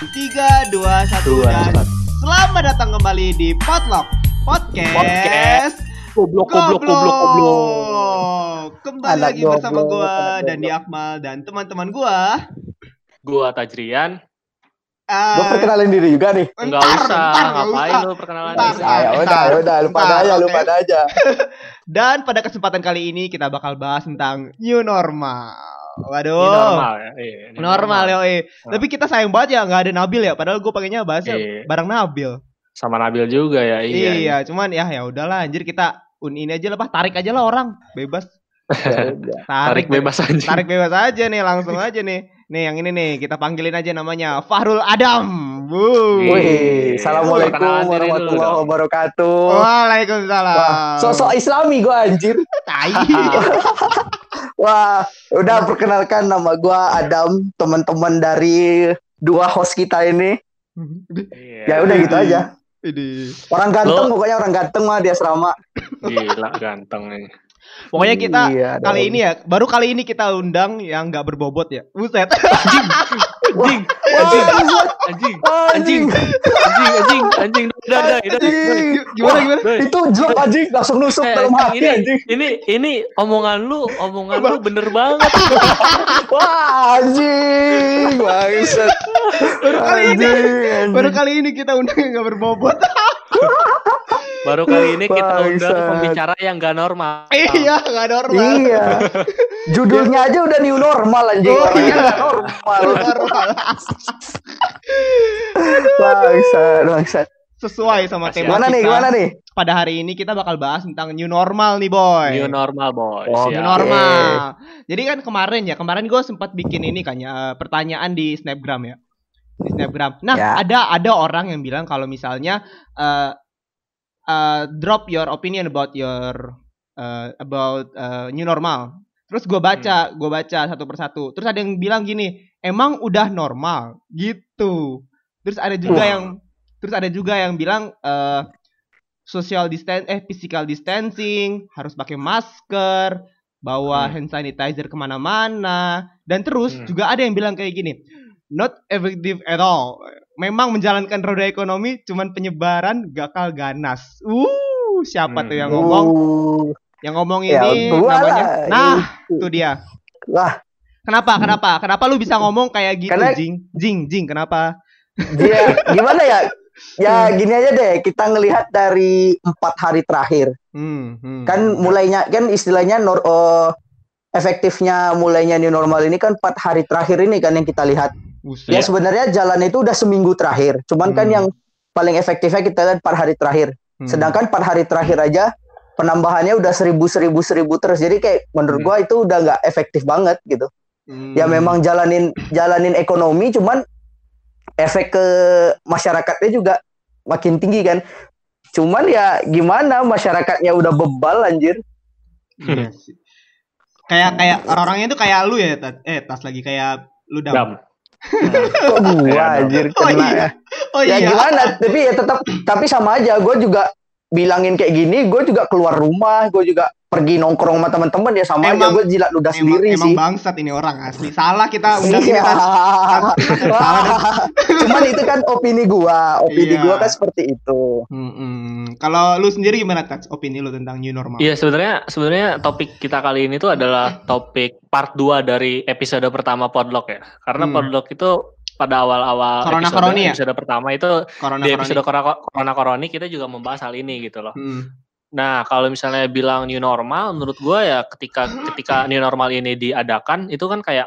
Tiga, dua, satu, Dua, dan satu. selamat datang kembali di Potluck Podcast. Podcast. Goblok, goblok, goblok, goblok. Kembali Anak lagi bersama goblok, gua anak dan di goblok. Akmal dan teman-teman gua. Gua Tajrian. Ah, Gue perkenalin diri juga nih. Enggak usah, ntar, nggak ngapain usah. lu perkenalan Ntar, diri? ntar. Ah, ya udah, ntar, ya udah, lupa ntar, aja, oke. lupa aja. Dan pada kesempatan kali ini kita bakal bahas tentang new normal. Waduh. Ini normal ya. Iya, ini Normal. Ah. Tapi kita sayang banget ya nggak ada Nabil ya. Padahal gue pengennya bahasnya Iya. bareng Nabil. Sama Nabil juga ya. Iya, Iya. cuman ya ya udahlah anjir kita un ini aja lah, Pak. Tarik aja lah orang. Bebas. Ya udah. Tarik bebas aja. Tarik bebas aja nih, langsung aja nih. Nih yang ini nih, kita panggilin aja namanya Fahrul Adam. Wuh. Iya. Wih, assalamualaikum warahmatullahi wabarakatuh. Waalaikumsalam. Wah, sok-sok Islami gue anjir. tai. Wah, udah perkenalkan nama gua Adam, teman-teman dari dua host kita ini. Iya. Ya udah gitu aja. Ini. Orang ganteng Lo- pokoknya orang ganteng mah di asrama. Gila ganteng nih. Pokoknya kita Iya, kali dong. ini ya, baru kali ini kita undang yang nggak berbobot ya. Buset. Anjing, anjing, anjing, anjing, anjing, anjing, anjing, udah, udah, udah. Anjing. Gimana gimana? Itu joke anjing langsung nusuk Eh, dalam hati ini, anjing. ini, ini omongan lu, omongan lu bener banget. Wah, anjing. Bangsat. Baru kali ini. Anjing, anjing. Baru kali ini kita undang yang nggak berbobot. Baru kali ini kita undang pembicara yang gak normal. iya, nggak normal. Iya. Judulnya aja udah new normal anjing. Oh, iya. normal. normal. Bangsat, bangsat. Sesuai sama Masih tema Gimana kita. nih? Gimana nih? Pada hari ini kita bakal bahas tentang new normal nih, boy. New normal boys. Oh, New ya. normal. Jadi kan kemarin ya, kemarin gue sempat bikin ini kan ya, eh, pertanyaan di Snapgram ya. Di Snapgram. Nah, Ya. ada ada orang yang bilang kalau misalnya eh eh, drop your opinion about your eh, about eh, new normal. Terus gue baca, gue baca satu persatu. Terus ada yang bilang gini, emang udah normal gitu. Terus ada juga Wah. yang terus ada juga yang bilang eh social distance eh physical distancing harus pakai masker bawa Hmm. hand sanitizer ke mana-mana dan terus Hmm. juga ada yang bilang kayak gini not effective at all memang menjalankan roda ekonomi cuman penyebaran gakal ganas uh siapa Hmm. tuh yang ngomong Uh, yang ngomong Ya, ini gua namanya lah. nah itu dia Lah, kenapa kenapa kenapa lu bisa ngomong kayak gitu Karena- jing jing jing kenapa dia gimana ya? Ya Hmm. gini aja deh, kita ngelihat dari empat hari terakhir. hmm, hmm, Kan hmm. mulainya kan istilahnya nor, eh, efektifnya mulainya new normal ini kan empat hari terakhir ini kan yang kita lihat. Buset. Ya sebenarnya jalan itu udah seminggu terakhir. Cuman kan Hmm. yang paling efektifnya kita lihat empat hari terakhir. Hmm. Sedangkan empat hari terakhir aja penambahannya udah seribu seribu seribu terus. Jadi kayak menurut Hmm. gua itu udah nggak efektif banget gitu. Hmm. Ya memang jalanin jalanin ekonomi, cuman efek ke masyarakatnya juga makin tinggi kan. Cuman ya gimana masyarakatnya udah bebal anjir. Iya sih. Kayak kayak orang-orangnya itu kayak lu ya. Eh, tas lagi kayak lu dam. Dam. Kok gua Iya, anjir Oh kena iya. ya. Oh ya iya. gimana tapi ya tetap tapi sama aja gue juga bilangin kayak gini gue juga keluar rumah gue juga pergi nongkrong sama teman-teman ya sama aja Emang- gue jilat ludah Emang, sendiri emang sih bangsat ini orang asli. Salah kita undang ini Iya. cuman itu kan opini gua opini Iya. gua kan seperti itu Mm-mm. Kalau lu sendiri gimana Tats? Opini lu tentang new normal? Iya sebenarnya sebenarnya topik kita kali ini tuh adalah topik part 2 dari episode pertama Podlock ya. Karena Hmm. Podlock itu pada awal-awal Corona episode, ya? episode pertama itu Corona di corona. episode Corona Corona Coroni kita juga membahas hal ini gitu loh. Hmm. Nah, kalau misalnya bilang new normal menurut gua ya ketika ketika new normal ini diadakan itu kan kayak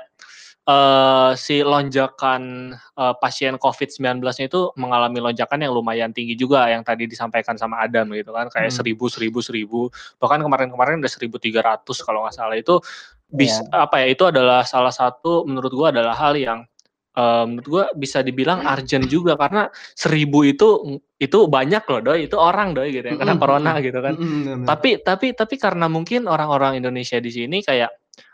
eh si lonjakan eh, pasien COVID-19 itu mengalami lonjakan yang lumayan tinggi juga yang tadi disampaikan sama Adam gitu kan kayak Hmm. seribu seribu seribu bahkan kemarin-kemarin udah 1300 kalau nggak salah. Itu bis apa ya itu adalah salah satu menurut gua adalah hal yang eh, menurut gua bisa dibilang urgent juga karena seribu itu itu banyak loh doi. Itu orang doi gitu kena Mm-mm, corona gitu kan. Tapi tapi tapi karena mungkin orang-orang Indonesia di sini kayak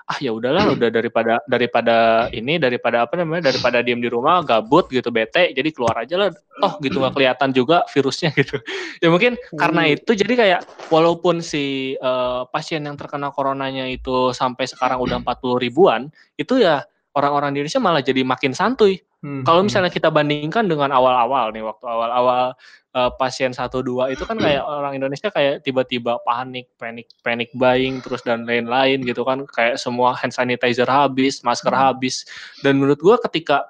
ah ya udahlah udah daripada daripada ini daripada apa namanya daripada diem di rumah gabut gitu bete jadi keluar aja lah. Toh gitu nggak kelihatan juga virusnya gitu. Ya mungkin karena itu jadi kayak walaupun si eh, pasien yang terkena coronanya itu sampai sekarang udah 40 ribuan itu ya orang-orang di Indonesia malah jadi makin santuy Hmm, Kalau hmm. misalnya kita bandingkan dengan awal-awal nih, waktu awal-awal eh, pasien 1-2 itu kan kayak orang Indonesia kayak tiba-tiba panik, panic, panic buying, terus dan lain-lain gitu kan, kayak semua hand sanitizer habis, masker Hmm. habis, dan menurut gua ketika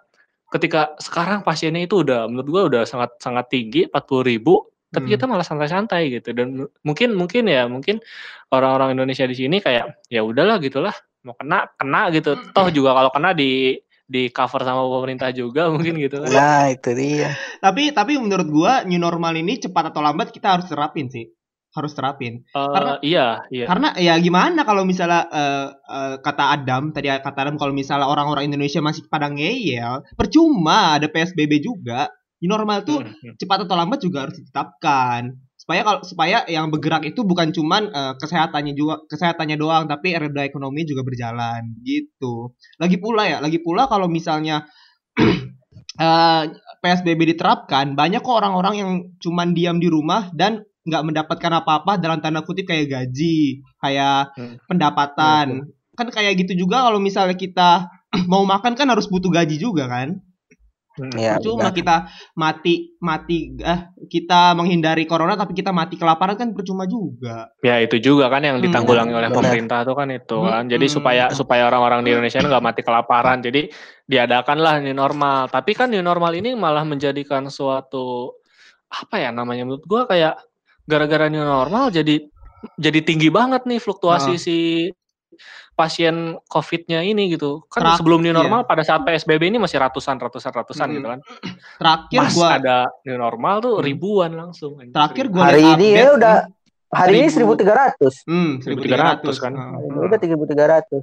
ketika sekarang pasiennya itu udah menurut gua udah sangat sangat tinggi 40 ribu tapi Hmm. kita malah santai-santai gitu dan mu- mungkin mungkin ya mungkin orang-orang Indonesia di sini kayak ya udahlah gitulah mau kena kena gitu toh juga kalau kena di di cover sama pemerintah juga mungkin gitu kan Nah, itu dia. Tapi tapi menurut gua new normal ini cepat atau lambat kita harus terapin sih. Harus terapin. Eh, karena- iya iya Karena ya gimana kalau misalnya eh, eh, kata Adam tadi kata Adam kalau misalnya orang-orang Indonesia masih pada ngeyel, percuma ada PSBB juga. New normal tuh hmm. cepat atau lambat juga harus ditetapkan. Supaya kalau supaya yang bergerak itu bukan cuman eh, kesehatannya juga kesehatannya doang tapi roda ekonomi juga berjalan gitu. Lagi pula ya, lagi pula kalau misalnya eh, PSBB diterapkan, banyak kok orang-orang yang cuman diam di rumah dan nggak mendapatkan apa-apa dalam tanda kutip kayak gaji, kayak Hmm. pendapatan. Kan kayak gitu juga kalau misalnya kita mau makan kan harus butuh gaji juga kan? Hmm. Iya, Percuma benar. kita mati mati eh kita menghindari corona tapi kita mati kelaparan kan percuma juga. Ya itu juga kan yang Hmm, ditanggulangi oleh benar. pemerintah tuh kan itu kan. Jadi Hmm. supaya supaya orang-orang di Indonesia nggak mati kelaparan. Jadi diadakanlah new normal. Tapi kan new normal ini malah menjadikan suatu apa ya namanya menurut gua kayak gara-gara new normal jadi jadi tinggi banget nih fluktuasi Ah. si pasien COVID-nya ini gitu. Kan Terak- sebelum new iya. normal pada saat PSBB ini masih ratusan ratusan ratusan Hmm. gitu kan. Terakhir Pas gua ada new normal tuh Hmm. ribuan langsung. terakhir gua Hari ini ya udah hari ini Seribu. 1300. hmm 1300 1300 kan. Ini udah 1300.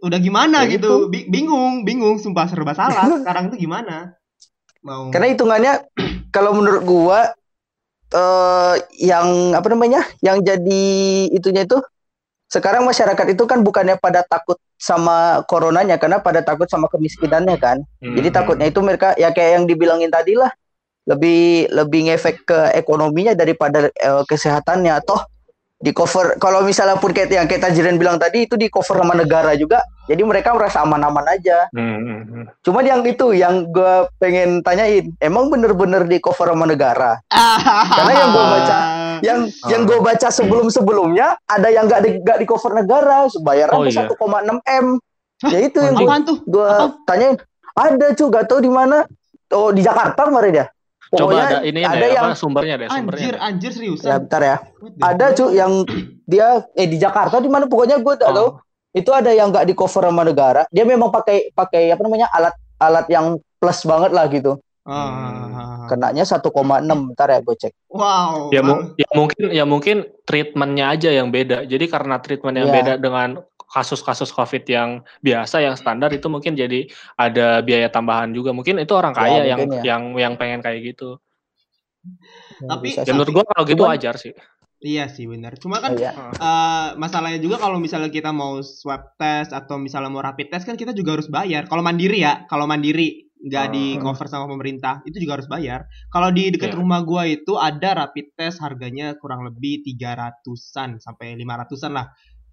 Udah gimana Ya gitu? Bi- bingung, bingung sumpah serba salah. Sekarang tuh gimana? Mau Karena hitungannya kalau menurut gua eh yang apa namanya? Yang jadi itunya itu sekarang masyarakat itu kan bukannya pada takut sama coronanya karena pada takut sama kemiskinannya kan. Jadi Hmm. takutnya itu mereka ya kayak yang dibilangin tadi lah lebih lebih ngefek ke ekonominya daripada eh, kesehatannya toh di cover kalau misalnya pun kayak yang kayak Tajrin bilang tadi itu di cover sama negara juga jadi mereka merasa aman-aman aja Hmm, hmm, hmm. cuman yang itu yang gue pengen tanyain emang bener-bener di cover sama negara Karena yang gua baca, yang Ah. yang gue baca sebelum sebelumnya ada yang nggak di nggak di cover negara bayaran Oh, iya. 1,6 m ya itu yang gue gue tanyain ada cuy gak tau di mana oh di Jakarta kemarin ya Coba pokoknya ada ini ada deh, yang apa sumbernya deh, sumbernya. Anjir, deh. anjir ya seriusan. bentar ya ada cuy yang dia eh di Jakarta di mana pokoknya gue tak tahu Oh. Itu ada yang nggak di cover sama negara dia memang pakai pakai apa namanya alat alat yang plus banget lah gitu Ah. kenanya 1,6 bentar ya gue cek Wow. Ya, mu- ya mungkin ya mungkin treatmentnya aja yang beda. Jadi karena treatment yang Iya. beda dengan kasus-kasus COVID yang biasa yang standar itu mungkin jadi ada biaya tambahan juga. Mungkin itu orang Ya, kaya yang mungkin ya. yang yang pengen kayak gitu. Tapi- sih. menurut gua kalau gitu Cuman- wajar sih. Iya sih benar. Cuma kan Iya. eh, masalahnya juga kalau misalnya kita mau swab test atau misalnya mau rapid test kan kita juga harus bayar. Kalau mandiri ya, kalau mandiri nggak di Hmm. cover sama pemerintah itu juga harus bayar. Kalau di dekat Iya. rumah gua itu ada rapid test harganya kurang lebih 300-an sampai 500-an lah.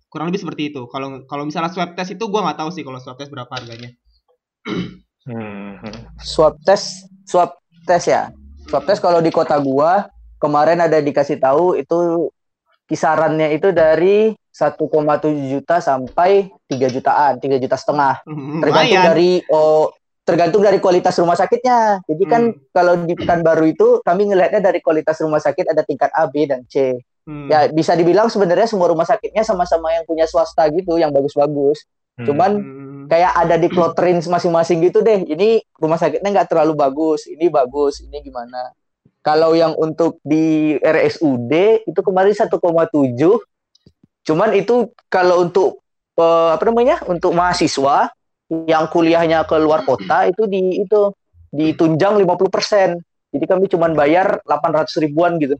Kurang lebih seperti itu. Kalau kalau misalnya swab test itu gua nggak tahu sih kalau swab test berapa harganya. Hmm, hmm. swab test swab test ya swab test kalau di kota gua kemarin ada dikasih tahu itu kisarannya itu dari 1,7 juta sampai 3 jutaan 3 juta setengah tergantung Lumayan. dari oh tergantung dari kualitas rumah sakitnya jadi kan Hmm. kalau di Pekanbaru itu kami ngelihatnya dari kualitas rumah sakit ada tingkat A B dan C Hmm. ya bisa dibilang sebenarnya semua rumah sakitnya sama-sama yang punya swasta gitu yang bagus-bagus Hmm. cuman Hmm. kayak ada di kloterin masing-masing gitu deh. Ini rumah sakitnya nggak terlalu bagus, ini bagus, ini gimana. Kalau yang untuk di RSUD itu kemarin 1,7. Cuman itu kalau untuk eh, apa namanya? Untuk mahasiswa yang kuliahnya ke luar kota itu di itu ditunjang 50%. Jadi kami cuman bayar 800 ribuan gitu.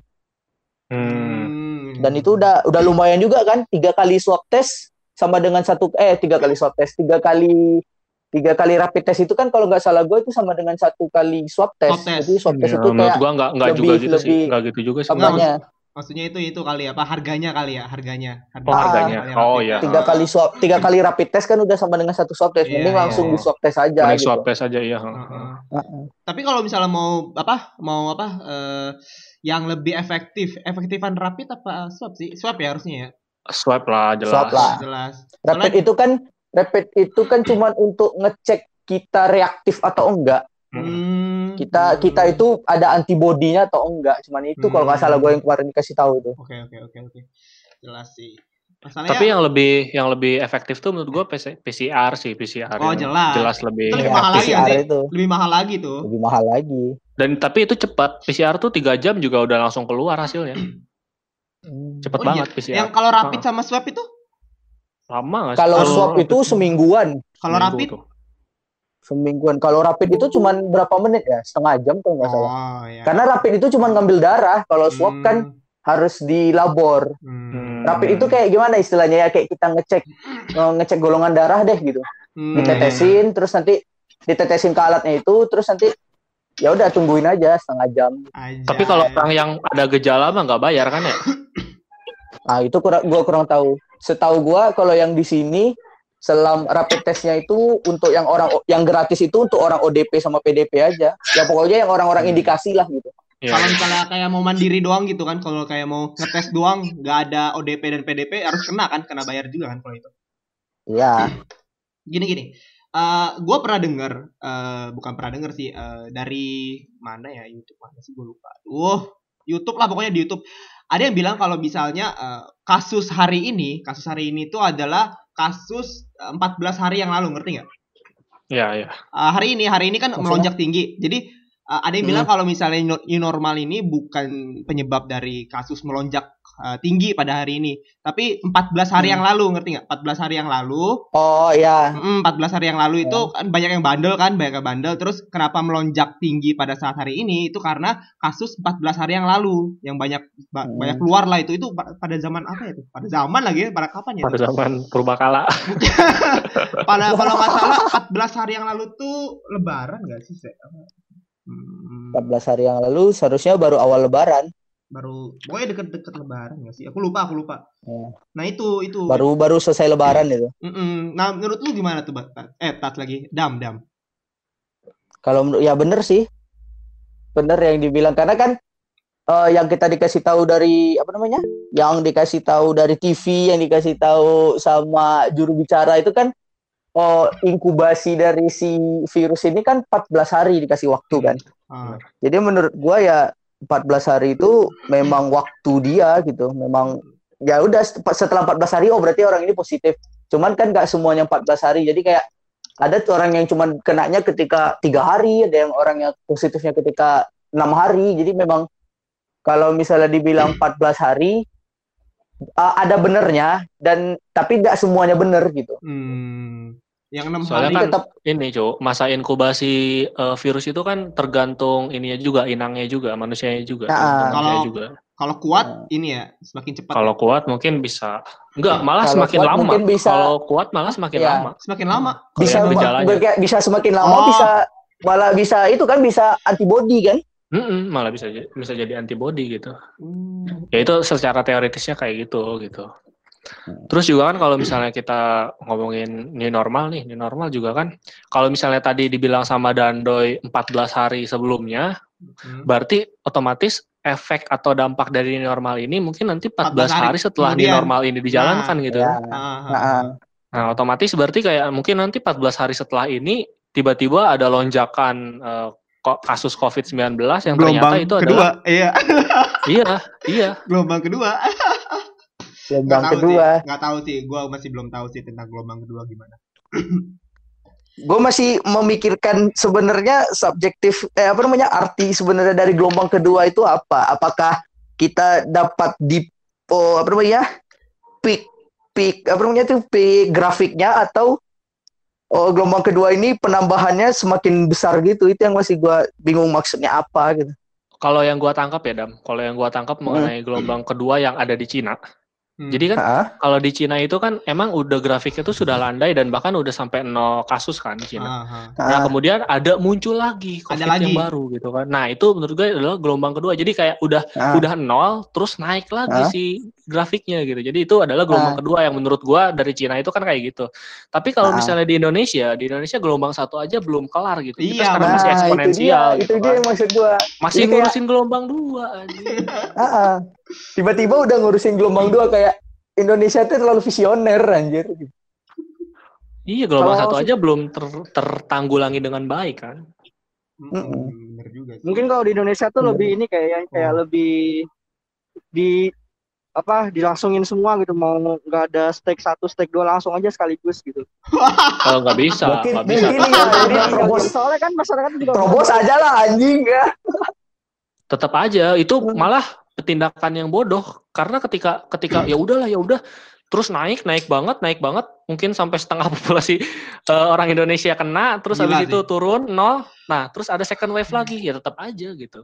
Hmm. Hmm. Dan itu udah udah lumayan juga kan tiga kali swab test sama dengan satu eh tiga kali swab test tiga kali tiga kali rapid test itu kan kalau nggak salah gue itu sama dengan satu kali swab test. Swab test. Jadi swab test Ya, itu kayak gua nggak nggak juga lebih- gitu sih. lebih Nggak gitu juga sih. Enggak, apanya? Maksudnya itu itu kali ya, apa harganya kali ya, harganya. Harga Oh, harganya. kali Oh, iya. tiga kali swab tiga kali rapid test kan udah sama dengan satu swab test Iya, mending iya, langsung iya. di swab test aja Mending gitu. swab test aja iya. Heeh. Heeh. Tapi kalau misalnya mau apa? Mau apa? eh, yang lebih efektif, efektifan rapid apa swab sih? Swab ya harusnya ya. Swab lah jelas. Swab lah. Jelas. rapid itu kan rapid itu kan cuman untuk ngecek kita reaktif atau enggak Hmm. kita kita itu ada antibodinya atau enggak cuman itu kalau nggak salah gue yang kemarin dikasih tahu itu Oke oke oke oke. Jelas sih. Masalahnya Tapi yang lebih yang lebih efektif tuh menurut gua PC PCR sih PCR. Oh, jelas. Jelas lebih. Itu lebih Ya, mahal lagi PCR itu lebih mahal lagi tuh. lebih mahal lagi Dan tapi itu cepat. PCR tuh tiga jam juga udah langsung keluar hasilnya. Hmm. Cepet Oh, iya. banget PCR. Yang kalau rapid Ah. sama swab itu? Lama sih? kalau swab itu semingguan Kalau rapid? tuh. semingguan kalau rapid itu cuman berapa menit ya setengah jam kalau nggak salah Oh, iya. karena rapid itu cuman ngambil darah kalau swab kan harus di labor Hmm. Hmm. rapid itu kayak gimana istilahnya ya kayak kita ngecek eh, ngecek golongan darah deh gitu Hmm. ditetesin terus nanti ditetesin ke alatnya itu terus nanti ya udah tungguin aja setengah jam Aja. Tapi kalau orang yang ada gejala mah nggak bayar kan ya? nah itu kurang gua kurang tahu setahu gua kalau yang di sini selam rapid testnya itu untuk yang orang yang gratis itu untuk orang ODP sama PDP aja ya pokoknya yang orang-orang indikasi lah gitu Iya. kalau misalnya kayak mau mandiri doang gitu kan, kalau kayak mau ngetes doang, nggak ada ODP dan PDP harus kena kan, kena bayar juga kan kalau itu. ya Gini gini, eh gue pernah denger, eh bukan pernah denger sih, eh dari mana ya YouTube mana sih gue lupa. Wah, YouTube lah pokoknya di YouTube. Ada yang bilang kalau misalnya eh, kasus hari ini, kasus hari ini itu adalah kasus eh, 14 hari yang lalu, ngerti nggak? Iya, iya. Uh, hari ini hari ini kan Maksudnya? melonjak tinggi. Jadi uh, ada yang bilang kalau misalnya new normal ini bukan penyebab dari kasus melonjak uh, tinggi pada hari ini, tapi 14 hari Hmm. yang lalu, ngerti nggak? 14 hari yang lalu, oh ya mm, 14 hari yang lalu itu kan banyak yang bandel kan, banyak yang bandel. Terus kenapa melonjak tinggi pada saat hari ini? Itu karena kasus 14 hari yang lalu yang banyak ba- Hmm. banyak keluar lah itu. Itu pa- pada zaman apa ya itu? Pada zaman lagi ya, pada kapan ya? Pada itu? zaman purbakala. pada kalau nggak salah 14 hari yang lalu tuh lebaran nggak sih? Se? Hmm, 14 hari yang lalu seharusnya baru awal lebaran baru pokoknya deket-deket lebaran nggak sih? Aku lupa, aku lupa. Ya. Nah itu itu. baru baru selesai lebaran itu Mm-mm. Nah menurut lu gimana tuh, Bat? Eh, tat lagi, dam dam. Kalau menurut ya bener sih, bener yang dibilang karena kan eh, yang kita dikasih tahu dari apa namanya, yang dikasih tahu dari TV, yang dikasih tahu sama juru bicara itu kan oh inkubasi dari si virus ini kan 14 hari dikasih waktu kan. Ah, Jadi menurut gua ya 14 hari itu memang waktu dia gitu, memang ya udah set- setelah 14 hari oh berarti orang ini positif. Cuman kan nggak semuanya 14 hari, jadi kayak ada tuh orang yang cuman kenanya ketika tiga hari, ada yang orang yang positifnya ketika enam hari. Jadi memang kalau misalnya dibilang 14 hari uh, ada benernya dan tapi nggak semuanya bener gitu. hmm. Yang enam Soalnya hari kan tetap ini, Cuk, masa inkubasi eh, virus itu kan tergantung ininya juga, inangnya juga, manusianya juga. Nah, kalau- juga. kalau kuat ini ya semakin cepat. Kalau kuat mungkin bisa. Enggak, malah Kalau semakin kuat lama. mungkin bisa- Kalau kuat malah semakin Iya. lama. semakin lama. Bisa kayak bisa semakin lama Oh. bisa malah bisa itu kan bisa antibody kan. Mm-mm, malah bisa bisa jadi antibody gitu. Hmm. Ya itu secara teoritisnya kayak gitu gitu. Hmm. Terus juga kan kalau misalnya kita ngomongin new normal nih, new normal juga kan kalau misalnya tadi dibilang sama Dandoy 14 hari sebelumnya, Hmm. berarti otomatis efek atau dampak dari new normal ini mungkin nanti 14 14 hari hari setelah new kemudian. normal ini dijalankan gitu. Ya. Ah, ah, Nah, ah. ah. Nah, otomatis berarti kayak mungkin nanti 14 hari setelah ini tiba-tiba ada lonjakan kok kasus COVID-19 yang ternyata itu adalah iya, iya, iya. gelombang kedua. Gelombang kedua. sih, nggak tahu sih, gua masih belum tahu sih tentang gelombang kedua gimana. Gue masih memikirkan sebenarnya subjektif eh apa namanya arti sebenarnya dari gelombang kedua itu apa? Apakah kita dapat di oh, apa namanya peak peak apa namanya itu peak grafiknya atau oh, gelombang kedua ini penambahannya semakin besar gitu? Itu yang masih gue bingung maksudnya apa gitu. Kalau yang gua tangkap ya, Dam. Kalau yang gua tangkap Hmm. mengenai gelombang kedua yang ada di Cina, Hmm. Jadi kan kalau di Cina itu kan emang udah grafiknya tuh sudah landai dan bahkan udah sampai nol kasus kan di Cina. Ah, ah. Nah ah. kemudian ada muncul lagi COVID lagi. yang baru gitu kan. Nah itu menurut gue adalah gelombang kedua. Jadi kayak udah Ah. udah nol terus naik lagi Ah. si grafiknya gitu. Jadi itu adalah gelombang kedua yang menurut gua dari Cina itu kan kayak gitu. Tapi kalau misalnya di Indonesia, di Indonesia gelombang satu aja belum kelar gitu. Kita Iya, sekarang nah, masih itu dia, eksponensial itu gitu dia kan. yang maksud gua. Masih Jadi kayak- ngurusin gelombang dua anjing. Tiba-tiba udah ngurusin gelombang dua kayak Indonesia itu terlalu visioner anjir. Iya, gelombang Kalau satu aja belum ter- tertanggulangi dengan baik kan. Bener juga sih. Mungkin kalau di Indonesia tuh Iya. lebih ini kayak yang kayak Oh. lebih di apa dilangsungin semua gitu mau nggak ada stake satu stake dua langsung aja sekaligus gitu. Kalau nggak bisa, Mungkin nggak bisa. mungkin ya jadi terobos Soalnya kan masyarakat juga terobos aja lah anjing ya. tetap aja itu malah tindakan yang bodoh karena ketika ketika ya udahlah ya udah terus naik naik banget naik banget mungkin sampai setengah populasi eh, orang Indonesia kena terus Gila habis sih. itu turun nol nah terus ada second wave lagi ya tetap aja gitu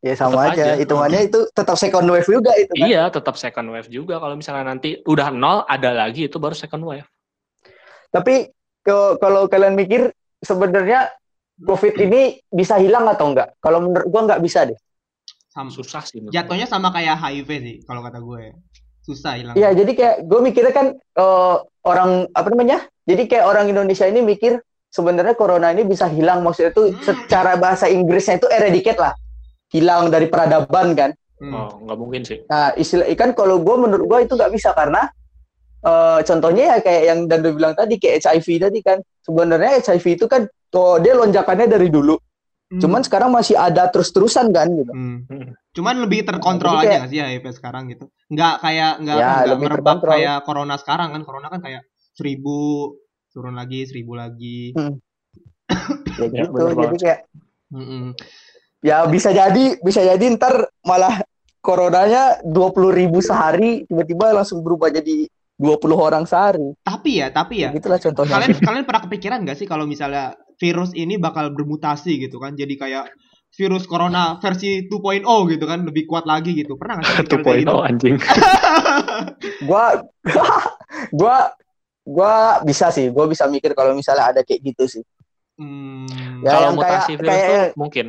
Ya sama Tetap aja. Hitungannya itu tetap second wave juga itu kan. iya tetap second wave juga kalau misalnya nanti udah nol ada lagi itu baru second wave Tapi kalau kalian mikir sebenarnya COVID ini bisa hilang atau enggak? Kalau menurut gua enggak bisa deh. Sam- susah sih menurut jatuhnya sama kayak HIV sih kalau kata gue susah hilang Iya, jadi kayak gue mikirnya kan eh, orang apa namanya? Jadi kayak orang Indonesia ini mikir sebenarnya corona ini bisa hilang maksudnya itu Hmm. secara bahasa Inggrisnya itu eradicate lah. Hilang dari peradaban kan. Hmm. oh nggak mungkin sih Nah, istilah kan kalau gue menurut gue itu nggak bisa karena eh, contohnya ya kayak yang Dando bilang tadi kayak HIV tadi kan. Sebenarnya HIV itu kan tuh dia lonjakannya dari dulu. Hmm. Cuman sekarang masih ada terus-terusan kan gitu. Hmm. Hmm. Cuman lebih terkontrol Jadi aja kayak- nggak sih HIV sekarang gitu? Nggak kayak nggak Ya, nggak merebak terkontrol. kayak corona sekarang kan? Corona kan kayak seribu turun lagi seribu lagi. Ya Ya, gitu. bener Jadi banget. kayak Mm-mm. ya bisa jadi bisa jadi ntar malah coronanya 20.000 ribu sehari tiba-tiba langsung berubah jadi 20 orang sehari. Tapi ya, tapi ya. Gitulah contohnya. Kalian kalian pernah kepikiran nggak sih kalau misalnya virus ini bakal bermutasi gitu kan? Jadi kayak virus corona versi 2.0 gitu kan, lebih kuat lagi gitu. Pernah nggak sih tuh kepikiran kayak poin gitu? anjing gua gua gua bisa sih, gua bisa mikir kalau misalnya ada kayak gitu sih. Hmm, Ya, kalau yang kayak- mutasi virus kayak- tuh mungkin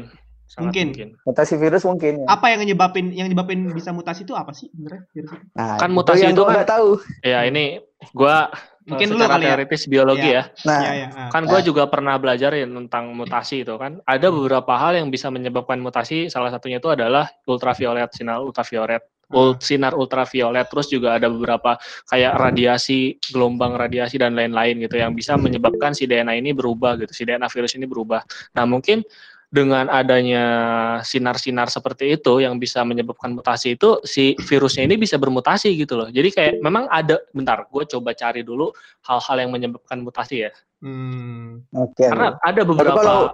Sangat Mungkin. mungkin Mutasi virus mungkin ya. apa yang nyebabin yang nyebabin bisa mutasi itu apa sih sebenarnya virus itu? Nah, Kan itu mutasi itu gua kan- tahu. ya ini gua Mungkin lu secara kali ya. biologi Iya. ya Nah, iya. ah. kan gue Nah. juga pernah belajarin tentang mutasi itu kan ada beberapa hal yang bisa menyebabkan mutasi salah satunya itu adalah ultraviolet sinar ultraviolet ul- sinar ultraviolet terus juga ada beberapa kayak radiasi gelombang radiasi dan lain-lain gitu yang bisa menyebabkan si DNA ini berubah gitu si DNA virus ini berubah nah mungkin dengan adanya sinar-sinar seperti itu yang bisa menyebabkan mutasi itu si virusnya ini bisa bermutasi gitu loh jadi kayak memang ada bentar gue coba cari dulu hal-hal yang menyebabkan mutasi ya Hmm, oke. karena ada beberapa kalau-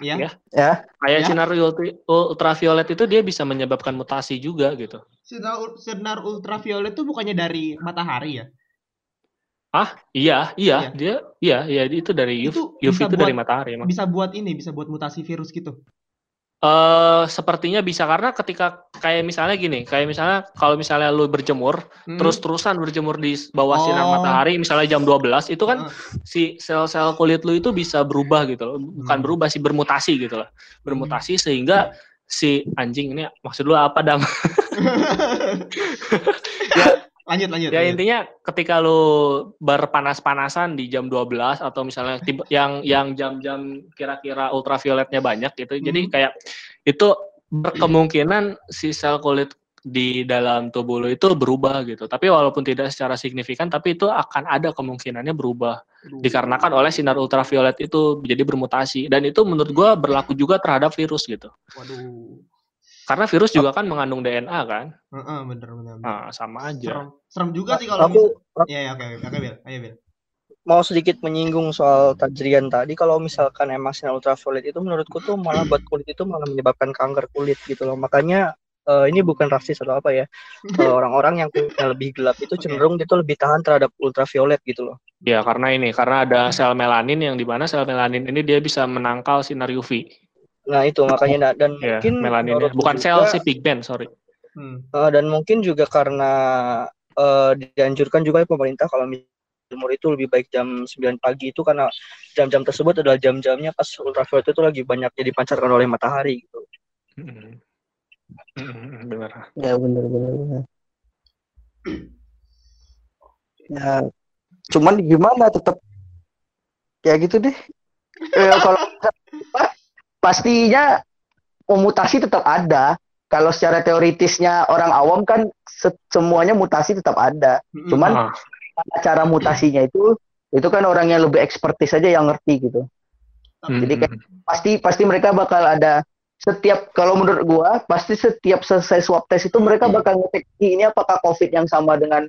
ya. Ya. ya, kayak Ya. sinar ultraviolet itu dia bisa menyebabkan mutasi juga gitu. Sinar, sinar ultraviolet itu bukannya dari matahari ya? Iya, iya, Iya. dia iya, iya itu dari Itu UV, UV bisa itu dari buat- matahari emang. Bisa buat ini, bisa buat mutasi virus gitu. Eh sepertinya bisa karena ketika kayak misalnya gini, kayak misalnya kalau misalnya lu berjemur Hmm. terus-terusan berjemur di bawah sinar Oh. matahari misalnya jam 12 itu kan Ah. si sel-sel kulit lu itu bisa berubah gitu loh. Bukan Hmm. berubah sih bermutasi gitu loh. Bermutasi sehingga si anjing ini maksud lu apa dam? lanjut lanjut. Ya lanjut. intinya ketika lu berpanas-panasan di jam 12 atau misalnya tiba, yang yang jam-jam kira-kira ultravioletnya banyak gitu. Jadi Hmm. kayak itu berkemungkinan si sel kulit di dalam tubuh lu itu berubah gitu. Tapi walaupun tidak secara signifikan tapi itu akan ada kemungkinannya berubah Aduh. dikarenakan oleh sinar ultraviolet itu jadi bermutasi dan itu menurut gua berlaku juga terhadap virus gitu. Waduh. Karena virus juga kan mengandung DNA kan. Heeh, bener bener. bener. Nah, sama aja. Serem, serem juga sih kalau aku Iya, ya, oke, oke, oke, Bel. Ayo, Bel. mau sedikit menyinggung soal tajrian tadi kalau misalkan emang sinar ultraviolet itu menurutku tuh malah buat kulit itu malah menyebabkan kanker kulit gitu loh makanya eh, ini bukan rasis atau apa ya Eh, orang-orang yang kulitnya lebih gelap itu cenderung dia tuh lebih tahan terhadap ultraviolet gitu loh Ya karena ini karena ada sel melanin yang di mana sel melanin ini dia bisa menangkal sinar UV. Nah itu makanya nah, dan Ya mungkin melaninnya bukan sel juga- si pigment sorry. Hmm. Eh, dan mungkin juga karena eh, dianjurkan juga pemerintah kalau jemur itu lebih baik jam 9 pagi itu karena jam-jam tersebut adalah jam-jamnya pas ultraviolet itu lagi banyak jadi dipancarkan oleh matahari gitu. Mm. Mm, benar. Ya benar benar benar. Ya, cuman gimana tetap ya gitu deh. Eh, kalau pastinya mutasi tetap ada. Kalau secara teoritisnya orang awam kan se- semuanya mutasi tetap ada. Cuman Ah, cara mutasinya itu itu kan orang yang lebih ekspertis aja yang ngerti gitu. mm, Jadi kayak pasti pasti mereka bakal ada setiap kalau menurut gua pasti setiap selesai swab test itu mereka bakal ngedeteksi ini apakah covid yang sama dengan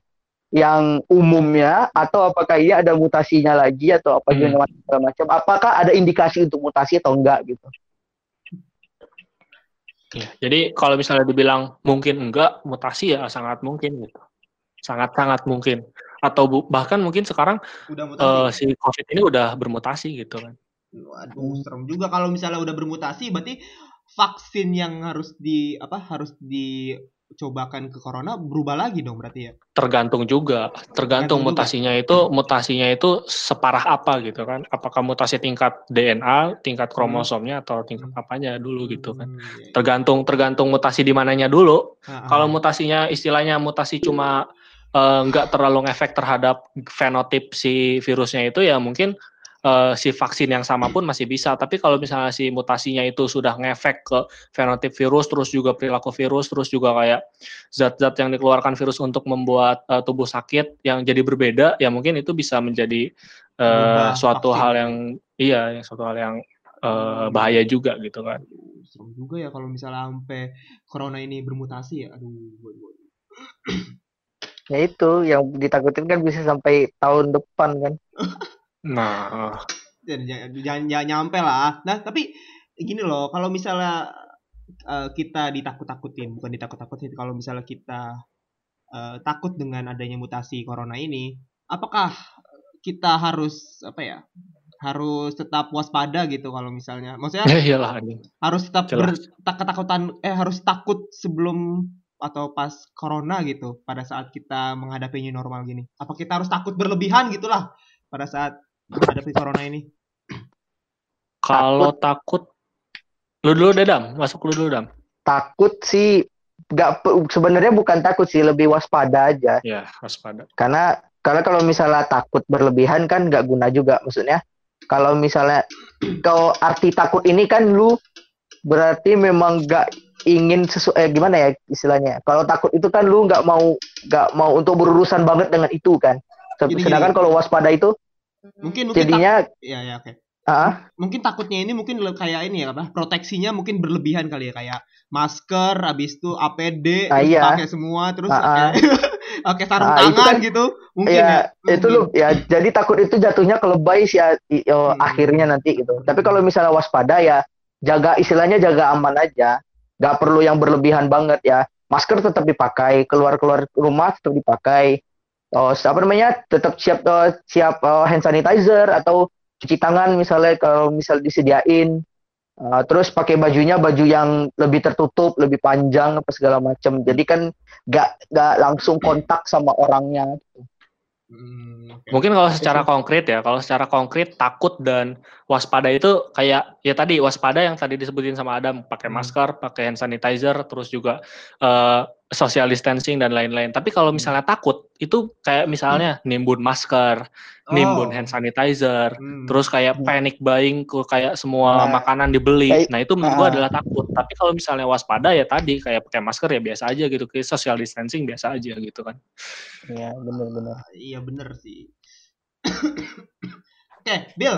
yang umumnya? Atau apakah iya ada mutasinya lagi? Atau apa Hmm. gimana segala macam? Apakah ada indikasi untuk mutasi atau enggak? gitu Iya, Jadi kalau misalnya dibilang mungkin enggak mutasi ya sangat mungkin gitu. Sangat-sangat mungkin. Atau bu- bahkan mungkin sekarang Udah mutasi. si COVID ini udah bermutasi gitu kan. Waduh, serem juga kalau misalnya udah bermutasi berarti vaksin yang harus di apa harus dicobakan ke corona berubah lagi dong berarti ya. Tergantung juga, Tergantung tergantung juga. mutasinya itu mutasinya itu separah apa gitu kan. Apakah mutasi tingkat DNA, tingkat kromosomnya atau tingkat apanya dulu gitu kan. Hmm, iya, iya. Tergantung tergantung mutasi di mananya dulu. Ah. Kalau mutasinya istilahnya mutasi cuma eh, nggak terlalu ngefek terhadap fenotip si virusnya itu ya mungkin eh, si vaksin yang sama pun masih bisa. Tapi kalau misalnya si mutasinya itu sudah ngefek ke fenotip virus, terus juga perilaku virus, terus juga kayak zat-zat yang dikeluarkan virus untuk membuat eh, tubuh sakit yang jadi berbeda, ya mungkin itu bisa menjadi eh, Berubah suatu vaksin. hal yang iya, yang suatu hal yang eh, bahaya juga gitu kan. Serem juga ya kalau misalnya sampai corona ini bermutasi ya. Aduh, ya itu yang ditakutin kan bisa sampai tahun depan kan Nah, jangan, jangan, jangan, nyampe lah. Nah, tapi gini loh, kalau misalnya eh, kita ditakut-takutin, bukan ditakut-takutin, kalau misalnya kita eh, takut dengan adanya mutasi corona ini, apakah kita harus apa ya? Harus tetap waspada gitu kalau misalnya. Maksudnya ya iyalah harus tetap ketakutan eh harus takut sebelum atau pas corona gitu pada saat kita menghadapi new normal gini. Apa kita harus takut berlebihan gitulah pada saat menghadapi corona ini? Kalau takut, lu dulu Dadam, masuk lu dulu Dam. takut sih nggak sebenarnya bukan takut sih lebih waspada aja. Ya, waspada. karena karena kalau misalnya takut berlebihan kan nggak guna juga maksudnya. Kalau misalnya kalau arti takut ini kan lu berarti memang nggak ingin sesuai eh, gimana ya istilahnya? Kalau takut itu kan lu nggak mau nggak mau untuk berurusan banget dengan itu kan. Sedangkan kalau waspada itu Mungkin mungkin jadinya tak- ya ya oke. ah Mungkin takutnya ini mungkin kayak ini ya apa? Proteksinya mungkin berlebihan kali ya kayak masker, habis itu APD, Ah, terus iya. pakai semua, terus Ah, ah. pakai sarung Ah, itu tangan kan- gitu. Mungkin ya, ya. itu lu ya jadi takut itu jatuhnya ke lebay sih ya, oh, Hmm. akhirnya nanti gitu tapi kalau misalnya waspada ya jaga istilahnya jaga aman aja nggak perlu yang berlebihan banget ya masker tetap dipakai keluar keluar rumah tetap dipakai oh apa namanya tetap siap oh, siap oh, hand sanitizer atau cuci tangan misalnya kalau misal disediain. Uh, terus pakai bajunya baju yang lebih tertutup lebih panjang apa segala macam. Jadi kan nggak nggak langsung kontak sama orangnya Hmm, oke. Mungkin kalau secara konkret ya, kalau secara konkret takut dan waspada itu kayak ya tadi waspada yang tadi disebutin sama Adam, pakai Hmm. masker, pakai hand sanitizer, terus juga eh, social distancing dan lain-lain. Tapi kalau Hmm. misalnya takut, itu kayak misalnya nimbun masker, nimbun Oh. hand sanitizer, Hmm. terus kayak Hmm. panic buying ke kayak semua Nah, makanan dibeli. kayak- Nah, itu menurut gua ah. adalah takut. Tapi kalau misalnya waspada ya tadi kayak pakai masker ya biasa aja gitu, kayak social distancing biasa aja gitu kan. ya benar-benar Iya bener sih. Oke, Bill.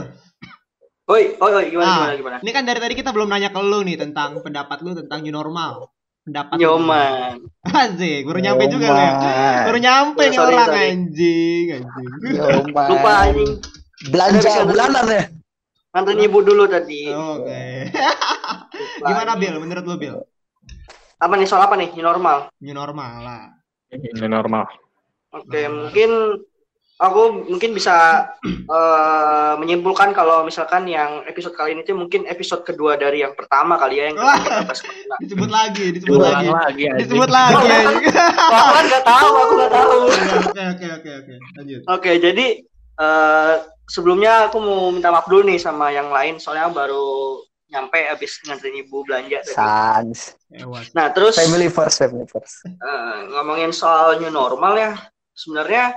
Oi, oi, oi, gimana, Ah. gimana, gimana? Ini kan dari tadi kita belum nanya ke lu nih tentang pendapat lu tentang new normal. Pendapat. Nyoman. Asik, baru nyampe juga lu ya. Baru nyampe Ya, nih sorry, orang sorry. anjing, anjing. Lupa anjing. belanja bulanan ya Nganterin ibu dulu tadi. Oke. Lupa. Gimana Bill? Menurut lu Bill? Apa nih soal apa nih? New normal. New normal lah. Ini normal. Oke, mungkin aku mungkin bisa uh, menyimpulkan kalau misalkan yang episode kali ini tuh mungkin episode kedua dari yang pertama kali ya yang disebut lagi, disebut lagi. lagi. Disebut lagi. Aku kan nggak tahu, aku nggak tahu. Oke, oke, oke, oke. Lanjut. Oke, jadi eh, sebelumnya aku mau minta maaf dulu nih sama yang lain, soalnya baru nyampe habis nganterin ibu belanja tadi. Sans. Nah, terus Family first, family first. eh, ngomongin soal new normal ya, sebenarnya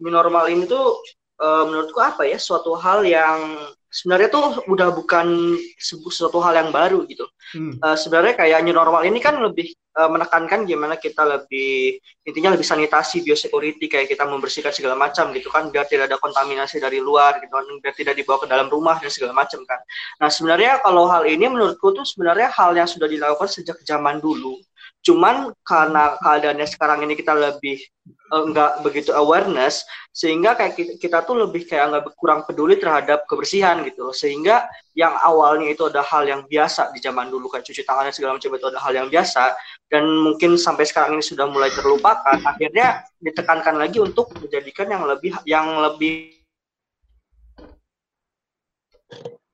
new normal ini tuh eh, menurutku apa ya, suatu hal yang sebenarnya tuh udah bukan suatu hal yang baru gitu. Hmm. Eh, sebenarnya kayak new normal ini kan lebih eh, menekankan gimana kita lebih intinya lebih sanitasi biosecurity kayak kita membersihkan segala macam gitu kan biar tidak ada kontaminasi dari luar gitu kan biar tidak dibawa ke dalam rumah dan segala macam kan. Nah sebenarnya kalau hal ini menurutku tuh sebenarnya hal yang sudah dilakukan sejak zaman dulu. Cuman karena keadaannya sekarang ini kita lebih eh, nggak begitu awareness sehingga kayak kita, kita tuh lebih kayak nggak kurang peduli terhadap kebersihan gitu loh. sehingga yang awalnya itu ada hal yang biasa di zaman dulu kayak cuci tangan dan segala macam itu ada hal yang biasa dan mungkin sampai sekarang ini sudah mulai terlupakan akhirnya ditekankan lagi untuk menjadikan yang lebih yang lebih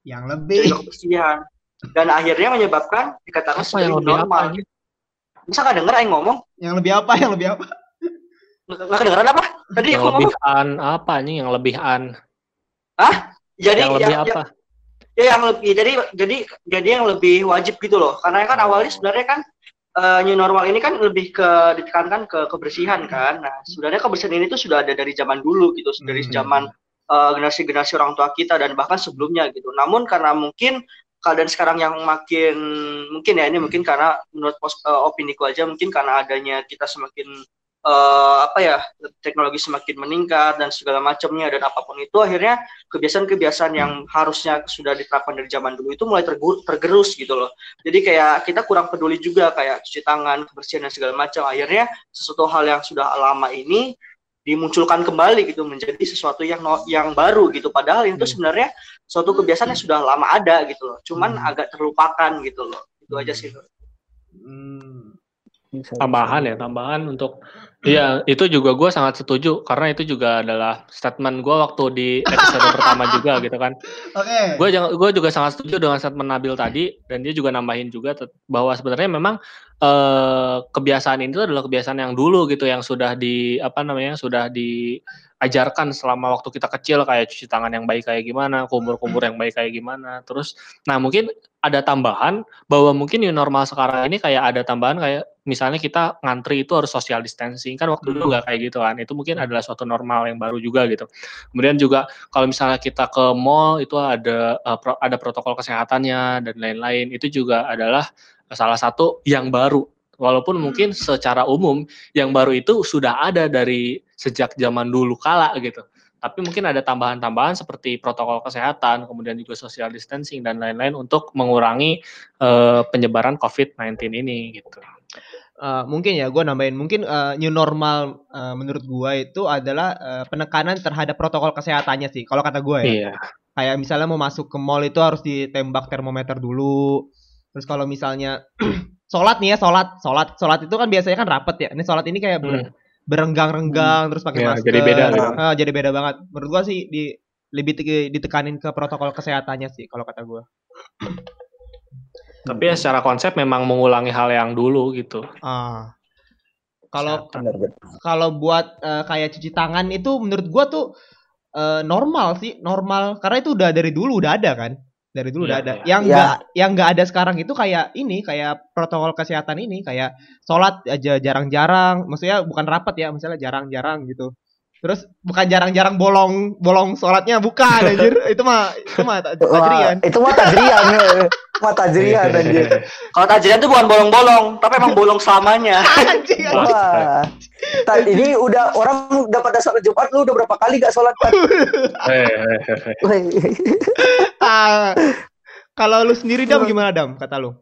Yang lebih. kebersihan dan akhirnya menyebabkan dikatakan sebagai normal anjing? Bisa nggak denger yang ngomong Yang lebih apa? Yang lebih apa? nggak nggak kedengeran apa tadi Yang aku ngomong lebih an apa anjing yang lebih an? jadi yang lebih yang- apa? ya yang lebih jadi jadi jadi yang lebih wajib gitu loh karena kan awalnya sebenarnya kan eh, new normal ini kan lebih ke ditekankan ke kebersihan kan nah sebenarnya kebersihan ini tuh sudah ada dari zaman dulu gitu dari Hmm. zaman eh, generasi-generasi orang tua kita dan bahkan sebelumnya gitu namun karena mungkin keadaan sekarang yang makin mungkin ya ini mungkin karena menurut pos, eh, opiniku aja mungkin karena adanya kita semakin eh, apa ya teknologi semakin meningkat dan segala macamnya dan apa pun itu akhirnya kebiasaan-kebiasaan yang harusnya sudah diterapkan dari zaman dulu itu mulai tergerus gitu loh. Jadi kayak kita kurang peduli juga kayak cuci tangan, kebersihan dan segala macam. Akhirnya sesuatu hal yang sudah lama ini dimunculkan kembali gitu menjadi sesuatu yang no- yang baru gitu. Padahal itu Hmm. sebenarnya suatu kebiasaan yang sudah lama ada gitu loh. Cuman Hmm. agak terlupakan gitu loh. Itu aja sih. Hmm. Tambahan ya, tambahan untuk Iya, itu juga gue sangat setuju karena itu juga adalah statement gue waktu di episode pertama juga gitu kan. Oke. Gue gue juga sangat setuju dengan statement Nabil tadi dan dia juga nambahin juga bahwa sebenarnya memang eh, kebiasaan itu adalah kebiasaan yang dulu gitu yang sudah di apa namanya sudah diajarkan selama waktu kita kecil kayak cuci tangan yang baik kayak gimana, kumur-kumur yang baik kayak gimana. Terus nah mungkin ada tambahan bahwa mungkin new normal sekarang ini kayak ada tambahan kayak misalnya kita ngantri itu harus social distancing. Kan waktu dulu nggak kayak gitu kan. Itu mungkin adalah suatu normal yang baru juga gitu. Kemudian juga kalau misalnya kita ke mall itu ada eh, ada protokol kesehatannya dan lain-lain. Itu juga adalah salah satu yang baru walaupun mungkin secara umum yang baru itu sudah ada dari sejak zaman dulu kala gitu. Tapi mungkin ada tambahan-tambahan seperti protokol kesehatan, kemudian juga social distancing dan lain-lain untuk mengurangi eh, penyebaran COVID-19 ini gitu. Eh, mungkin ya gue nambahin. Mungkin eh, new normal eh, menurut gue itu adalah eh, penekanan terhadap protokol kesehatannya sih kalau kata gue ya. Iya. kayak misalnya mau masuk ke mall itu harus ditembak termometer dulu. Terus kalau misalnya sholat nih ya sholat. Sholat sholat itu kan biasanya kan rapet ya. Ini sholat ini kayak ber- berenggang-renggang terus pakai Ya, masker. jadi beda gitu. Ah, jadi beda banget. Menurut gue sih di lebih te- ditekanin ke protokol kesehatannya sih kalau kata gue Tapi ya secara konsep memang mengulangi hal yang dulu gitu. ah. Kalau kalau buat eh, kayak cuci tangan itu menurut gua tuh eh, normal sih normal. Karena itu udah dari dulu udah ada kan dari dulu udah Iya, ada iya. yang Iya. enggak yang enggak ada sekarang itu kayak ini kayak protokol kesehatan ini kayak sholat aja jarang-jarang maksudnya bukan rapat ya misalnya jarang-jarang gitu terus bukan jarang-jarang bolong bolong sholatnya bukan anjir itu mah itu mah tajrian itu mah tajrian. eh. mah tajrian anjir. Kalau tajrian tuh bukan bolong-bolong, tapi emang bolong selamanya. anjing. Wah. Ta- ini udah orang udah pada sholat Jumat lu udah berapa kali gak sholat kan? Kalau lu sendiri dam gimana dam kata lu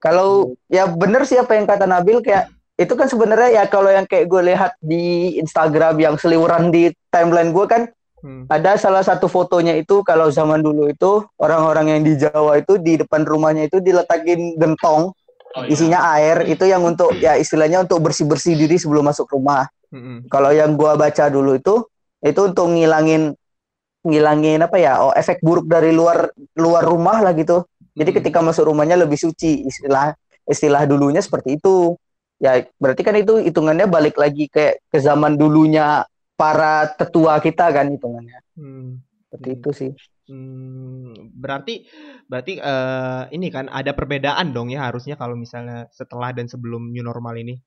Kalau ya bener sih apa yang kata Nabil kayak itu kan sebenarnya ya kalau yang kayak gue lihat di Instagram yang seliweran di timeline gue kan Hmm. ada salah satu fotonya itu kalau zaman dulu itu orang-orang yang di Jawa itu di depan rumahnya itu diletakin gentong Oh, iya. isinya air itu yang untuk ya istilahnya untuk bersih-bersih diri sebelum masuk rumah. Mm-mm. Kalau yang gua baca dulu itu itu untuk ngilangin ngilangin apa ya oh efek buruk dari luar luar rumah lah gitu jadi Hmm. ketika masuk rumahnya lebih suci istilah istilah dulunya seperti itu ya berarti kan itu hitungannya balik lagi kayak ke zaman dulunya para tetua kita kan hitungannya Hmm. seperti Hmm. itu sih Hmm, berarti berarti eh, ini kan ada perbedaan dong ya harusnya kalau misalnya setelah dan sebelum new normal ini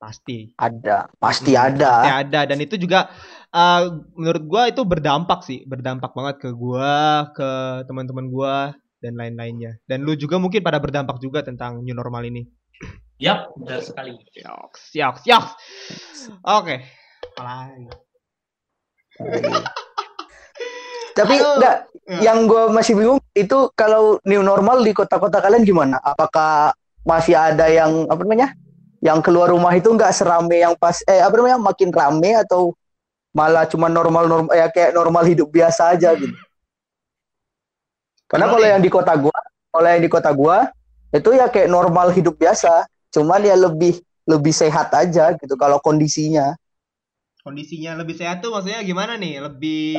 pasti. Ada. Pasti Hmm, ada. pasti ada. Dan itu juga eh, menurut gua itu berdampak sih. Berdampak banget ke gua ke teman-teman gua dan lain-lainnya. Dan lu juga mungkin pada berdampak juga tentang new normal ini. Yap, benar sekali. yoks yoks yoks oke. Apalagi? Tapi Aduh. enggak Ya. yang gue masih bingung itu kalau new normal di kota-kota kalian gimana? Apakah masih ada yang apa namanya yang keluar rumah itu nggak serame yang pas eh apa namanya makin rame atau malah cuma normal normal ya kayak normal hidup biasa aja gitu. Karena Kalau yang di kota gua kalau yang di kota gua itu ya kayak normal hidup biasa. Cuman ya lebih lebih sehat aja gitu kalau kondisinya. Kondisinya lebih sehat tuh maksudnya gimana nih? Lebih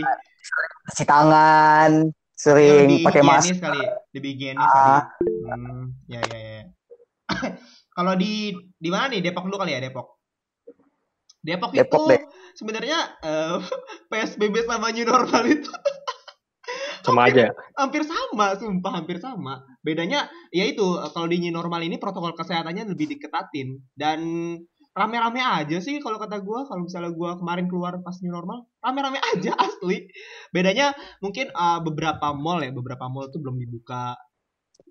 cuci tangan ya, sering lebih pakai masker. kali lebih higienis Ah. kali hmm, ya ya ya. Kalau di di mana nih Depok dulu kali ya Depok Depok, Depok itu sebenarnya eh, PSBB sama new normal itu Sama aja. hampir sama sumpah hampir sama bedanya ya itu eh, kalau di new normal ini protokol kesehatannya lebih diketatin dan rame-rame aja sih kalau kata gua kalau misalnya gua kemarin keluar pas new normal rame-rame aja asli bedanya mungkin eh, beberapa mall ya beberapa mall tuh belum dibuka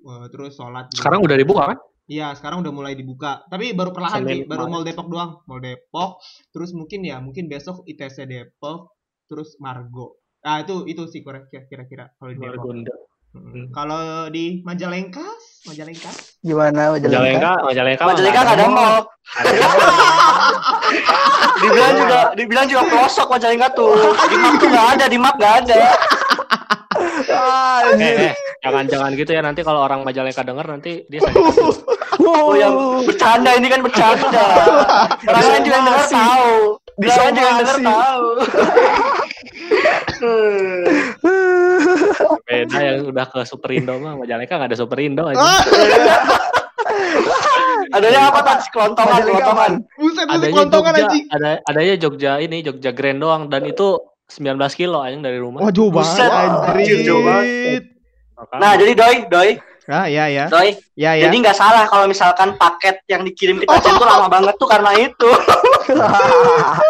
Eh, terus sholat juga. Sekarang udah dibuka kan? Iya, sekarang udah mulai dibuka. Tapi baru perlahan sih, baru. Mall Depok doang. Mall Depok, terus mungkin ya, mungkin besok ITC Depok, terus Margo. Nah, itu itu sih kira- kira-kira kalau di Depok. Margonda. Mm. Kalau di Majalengka, Majalengka. gimana Majalengka, Majalengka. Majalengka nggak ada mall. dibilang juga dibilang juga pelosok Majalengka tuh. Di map tuh nggak ada, di map nggak ada. Ah, Eh, eh, jangan jangan gitu ya nanti kalau orang Majalengka denger nanti dia sakit. Oh yang bercanda ini kan bercanda. Orang lain juga Disomasi. tahu. Orang juga Disomasi. tahu. Beda yang udah ke Superindo mah Majalengka nggak ada Superindo aja. Ah, Adanya apa tadi kelontongan, kelontongan. buset, buset Adanya kelontongan Jogja, anjing. ada adanya Jogja ini Jogja Grand doang dan itu 19 kilo anjing dari rumah. Wah, jauh Buset, banget, anjir. Makanya. Nah, jadi doi, doi, Ah, ya ya. doi. Ya ya. Jadi nggak salah kalau misalkan paket yang dikirim kita Aceh itu lama banget tuh karena itu.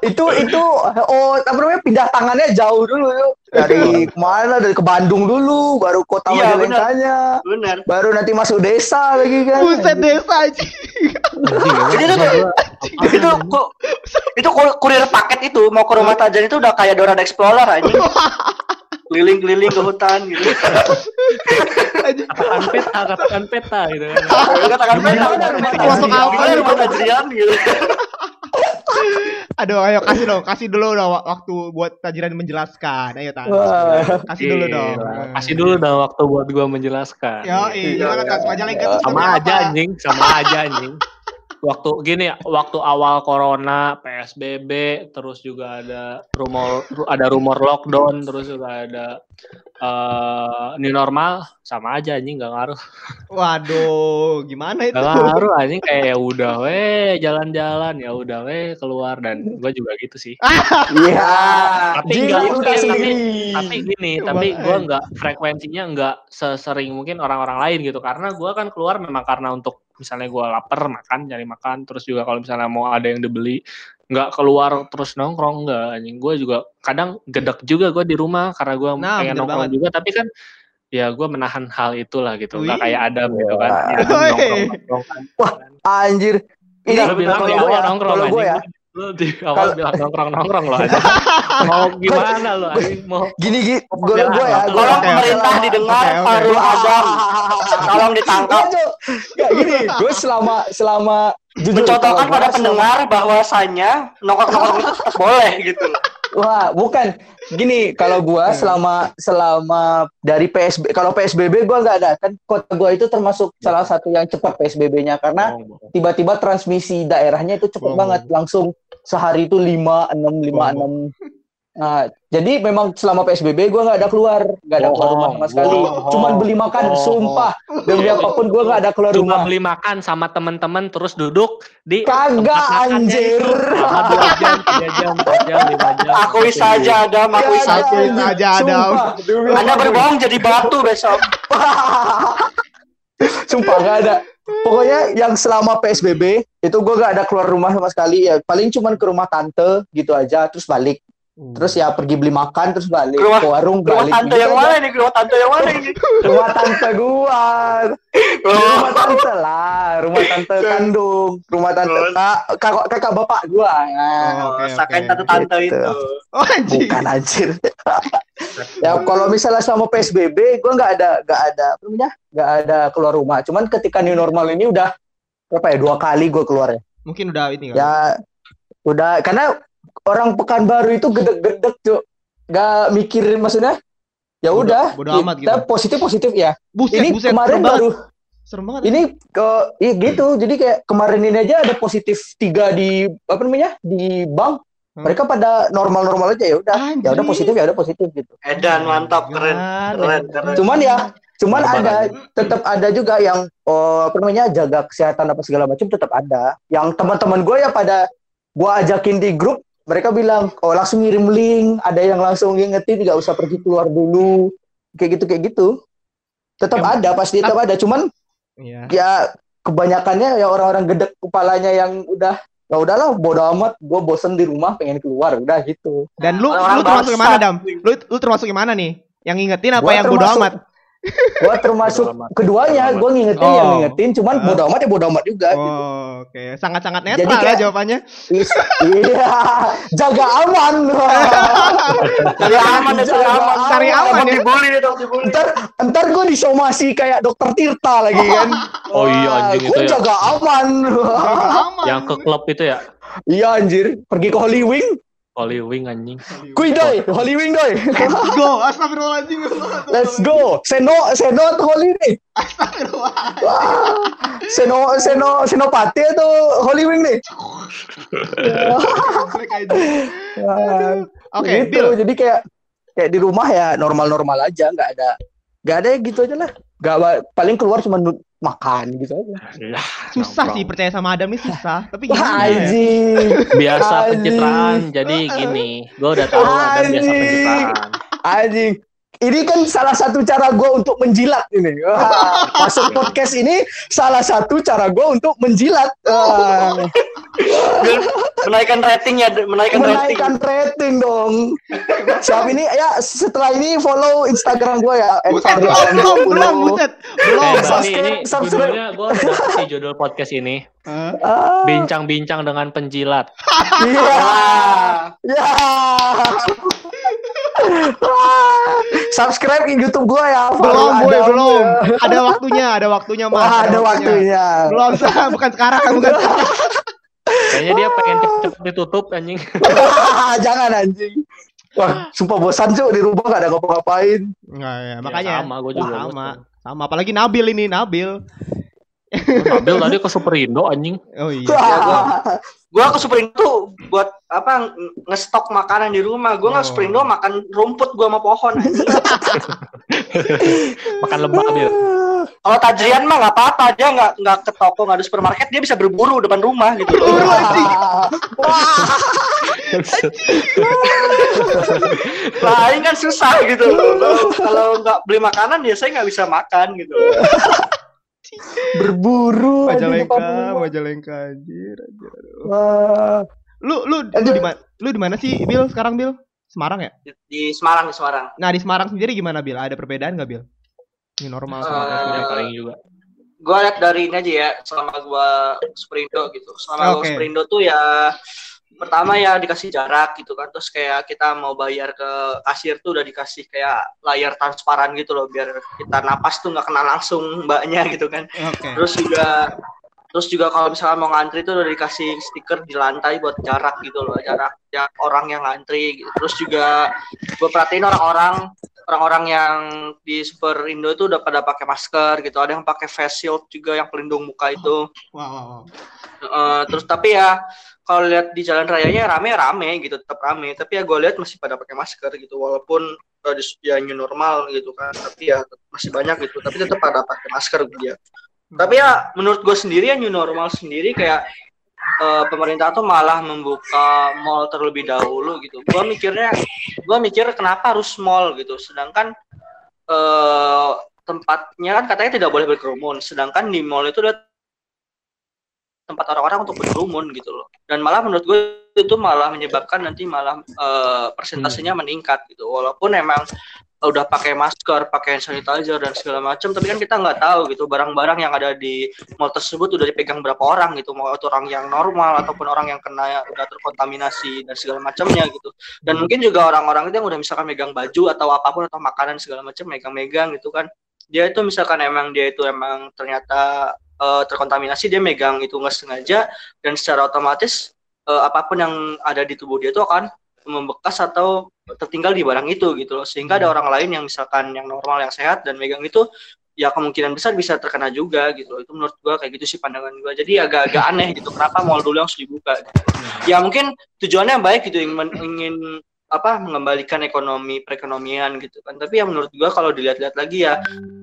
itu itu oh apa namanya pindah tangannya jauh dulu yuk dari ke mana dari ke Bandung dulu baru kota Iya, Majalengkanya Bener. baru nanti masuk desa lagi kan Buset desa. Anjing, Jadi itu- itu kok itu ku- kurir paket itu mau ke rumah Tajan itu udah kayak Dora the Explorer aja. Keliling-keliling ke hutan gitu. katakan peta, katakan peta gitu kan. Katakan Gimana "Mana ada rumah di pelosok Tajrian? apa Gimana nih, rumah Tajrian gitu. Aduh, ayo kasih dong, kasih dulu dong wak- waktu buat Tajiran menjelaskan. Ayo Tas. Wah. Kasih dulu dong. Gila. Kasih dulu dong waktu buat gua menjelaskan. Yo, gimana Tas Majalengka tuh sama seperti aja anjing, sama aja anjing. Waktu gini, waktu awal corona, PSBB, terus juga ada rumor ru- ada rumor lockdown, terus juga ada eh new normal, sama aja anjing nggak ngaruh. Waduh, gimana itu? Gak ngaruh anjing kayak ya udah weh jalan-jalan, ya udah weh keluar dan gua juga gitu sih. iya Tapi enggak, tapi, tapi, gini, tapi gue nggak frekuensinya nggak sesering mungkin orang-orang lain gitu, karena gue kan keluar memang karena untuk misalnya gue lapar makan, cari makan, terus juga kalau misalnya mau ada yang dibeli, nggak keluar terus nongkrong nggak, anjing gue juga kadang gedek juga gue di rumah karena gue Nah, pengen nongkrong banget. juga, tapi kan ya gue menahan hal itulah gitu, nggak kayak Adam gitu kan, Wah. Ya, Adam Wih. nongkrong nongkrong kan. anjir ini Lu bilang kalau di gue ya nongkrong kalau gue ya Lu di awal bilang nongkrong nongkrong loh mau gimana lo mau gini gini gue gue ya Tolong pemerintah didengar. Farul Azam. Tolong ditangkap. Cok. Nggak, gini gue selama selama Mencontohkan pada pendengar bahwasanya nongkrong-nongkrong itu tetap boleh gitu. Wah, bukan. Gini, kalau gua selama selama dari PSB kalau PSBB gua nggak ada. Kan kota gua itu termasuk salah satu yang cepat PSBB-nya karena tiba-tiba transmisi daerahnya itu cepat banget. Langsung sehari itu 5 6 5 6. Nah, jadi memang selama PSBB gua nggak ada keluar, nggak ada keluar rumah sama sekali. Bohong, Cuman beli makan, bohong. sumpah. Demi apa pun gua nggak ada keluar Cuma rumah. beli makan sama temen-temen terus duduk di Kagak, anjir. itu selama dua jam, tiga jam, empat jam, lima jam. Akui saja akui Kagak, saja. aja, Anda apa pun. berbohong jadi batu besok. Sumpah gak ada. Pokoknya yang selama PSBB itu gue gak ada keluar rumah sama sekali ya. Paling cuman ke rumah tante gitu aja terus balik. Terus ya pergi beli makan terus balik Ke rumah- ke warung Rumah balik. tante gitu yang aja. mana ini? Rumah tante yang mana ini? Rumah tante gua. Rumah tante lah, rumah tante kandung, rumah tante kak, kakak, kakak bapak gua. Nah, Oh, oke, Sakain oke. tante-tante Gitu. itu. Oh anjing. bukan anjir. ya kalau misalnya selama PSBB gua nggak ada nggak ada apa namanya? nggak ada keluar rumah. Cuman ketika new normal ini udah berapa ya dua kali gua keluar ya. Mungkin udah ini kan. Ya udah karena orang Pekanbaru itu gedek-gedek cuk. Nggak mikirin maksudnya. Ya udah, kita gitu. positif positif ya. Buset, ini buset, kemarin serem banget. baru Serem banget. ini ke iya gitu. Jadi kayak kemarin ini aja ada positif tiga di apa namanya? di bank. Hmm. Mereka pada normal-normal aja ya udah. Ya udah positif ya udah positif gitu. Edan mantap keren. Jangan. Keren, keren. Cuman ya cuman Normal ada aja. tetap ada juga yang oh, apa namanya jaga kesehatan apa segala macam tetap ada. Yang teman-teman gue ya pada gue ajakin di grup mereka bilang oh langsung ngirim link ada yang langsung ngingetin nggak usah pergi keluar dulu kayak gitu kayak gitu tetap Ya, ada pasti tetap ada cuman Iya. ya kebanyakannya ya orang-orang gedek kepalanya yang udah ya udahlah bodo amat gue bosen di rumah pengen keluar udah gitu Dan lu lu termasuk yang mana, bangsat. Dam? Lu lu termasuk yang mana nih? Yang ngingetin apa Gua yang bodo termasuk- amat? Gue termasuk keduanya gue ngingetin yang Oh. ngingetin cuman Ah. bodo amat ya bodo amat juga gitu. Oh, oke. Sangat-sangat Jadi netral ya kayak- jawabannya. Is- iya jaga aman Cari aman deh, cari aman. Cari aman ya. Dibully dong, dibully. ntar ntar gue disomasi kayak dokter Tirta lagi kan Oh iya, anjing gue itu ya. jaga aman aman. Yang ke klub itu ya, iya anjir pergi ke Holy Wing Holy Wing anjing. kui doi Holy Wing doi Let's go. Astagfirullahaladzim. let's go seno seno atau Holy nih Astagfirullah. Wah, seno seno senopati atau Holy Wing nih Oke, gitu Bill. jadi kayak kayak di rumah ya normal-normal aja nggak ada nggak ada gitu aja lah ba- paling keluar cuma makan gitu aja Ya, Susah nongkrong. sih percaya sama Adam nih susah. Tapi wah gimana ya? anjing Biasa pencitraan. Jadi gini, gue udah tahu ada biasa pencitraan. anjing ini kan salah satu cara gue untuk menjilat ini Wah, masuk podcast ini salah satu cara gue untuk menjilat Wah, Menaikkan rating ya, menaikkan rating. menaikkan rating dong siap ini ya setelah ini follow instagram gue ya Fahri belum, belum, 20. belum. Belum. Eh, Subscribe, ini subscribe. judulnya gue sih judul podcast ini. Ah, Bincang-bincang dengan penjilat. iya Wah. Ya. Subscribe ke YouTube gua ya. Belum, Adam. belum. Ada waktunya, ada waktunya, Mas. Wah, ada waktunya. Belum, bukan sekarang, bukan sekarang. Kayaknya dia pengen cepet-cepet ditutup anjing. Jangan anjing. Wah, sumpah bosan cuy di rumah gak ada ngapa-ngapain. Enggak, ya, Ya, makanya. sama, gue juga Wah, sama. bosan. Sama, apalagi Nabil ini, Nabil. Nabil tadi ke Superindo anjing. Oh iya. gua- Gua ke Superindo tuh buat apa ng- ngestok makanan di rumah. Gua nggak Oh. Superindo makan rumput gua sama pohon. anjing. Makan lebah dia. Kalau Tajrian mah nggak apa-apa, dia nggak nggak ke toko, nggak ada supermarket, dia bisa berburu depan rumah gitu. Lain kan susah gitu. loh. Kalau nggak beli makanan ya saya nggak bisa makan gitu. Berburu Majalengka. Majalengka anjir, anjir. Wah. Lu lu lu di mana? Lu di mana sih, Bil? Sekarang, Bil? Semarang ya? Di, Semarang di Semarang. Nah, di Semarang sendiri gimana, Bil? Ada perbedaan nggak, Bil? Ini normal sama. Yang paling juga. Gua lihat dari ini aja ya, selama gua Superindo gitu. Selama gua Oke. Superindo tuh ya pertama ya dikasih jarak gitu kan terus kayak kita mau bayar ke kasir tuh udah dikasih kayak layar transparan gitu loh biar kita napas tuh nggak kena langsung mbaknya gitu kan Oke. terus juga terus juga kalau misalnya mau ngantri itu udah dikasih stiker di lantai buat jarak gitu loh jarak jarak orang yang ngantri gitu. terus juga gue perhatiin orang-orang orang-orang yang di Super Indo itu udah pada pakai masker gitu. Ada yang pakai face shield juga yang pelindung muka itu. Wow, wow, wow. Eh, terus tapi ya kalau lihat di jalan rayanya rame-rame gitu tetap rame. Tapi ya gue lihat masih pada pakai masker gitu walaupun uh, ya new normal gitu kan. Tapi ya masih banyak gitu tapi tetap pada pakai masker dia tapi ya menurut gue sendiri ya new normal sendiri kayak eh, pemerintah tuh malah membuka mall terlebih dahulu gitu. Gue mikirnya gue mikir kenapa harus mall gitu. Sedangkan eh tempatnya kan katanya tidak boleh berkerumun. Sedangkan di mall itu udah tempat orang-orang untuk berkerumun gitu loh. Dan malah menurut gue itu malah menyebabkan nanti malah eh, persentasenya meningkat gitu. Walaupun emang udah pakai masker, pakai sanitizer dan segala macam, tapi kan kita nggak tahu gitu barang-barang yang ada di mall tersebut udah dipegang berapa orang gitu, mau itu orang yang normal ataupun orang yang kena udah terkontaminasi dan segala macamnya gitu. Dan mungkin juga orang-orang itu yang udah misalkan megang baju atau apa pun atau makanan segala macam megang-megang gitu kan, dia itu misalkan emang dia itu emang ternyata eh, terkontaminasi dia megang itu nggak sengaja dan secara otomatis eh, apa pun yang ada di tubuh dia itu akan membekas atau tertinggal di barang itu gitu loh. Sehingga ada orang lain yang misalkan yang normal yang sehat dan megang itu ya kemungkinan besar bisa terkena juga gitu loh. Itu menurut gua kayak gitu sih pandangan gua. Jadi agak-agak aneh gitu kenapa mall dulu yang harus dibuka gitu. ya mungkin tujuannya baik gitu ingin ingin apa mengembalikan ekonomi perekonomian gitu kan. Tapi ya menurut gua kalau dilihat-lihat lagi ya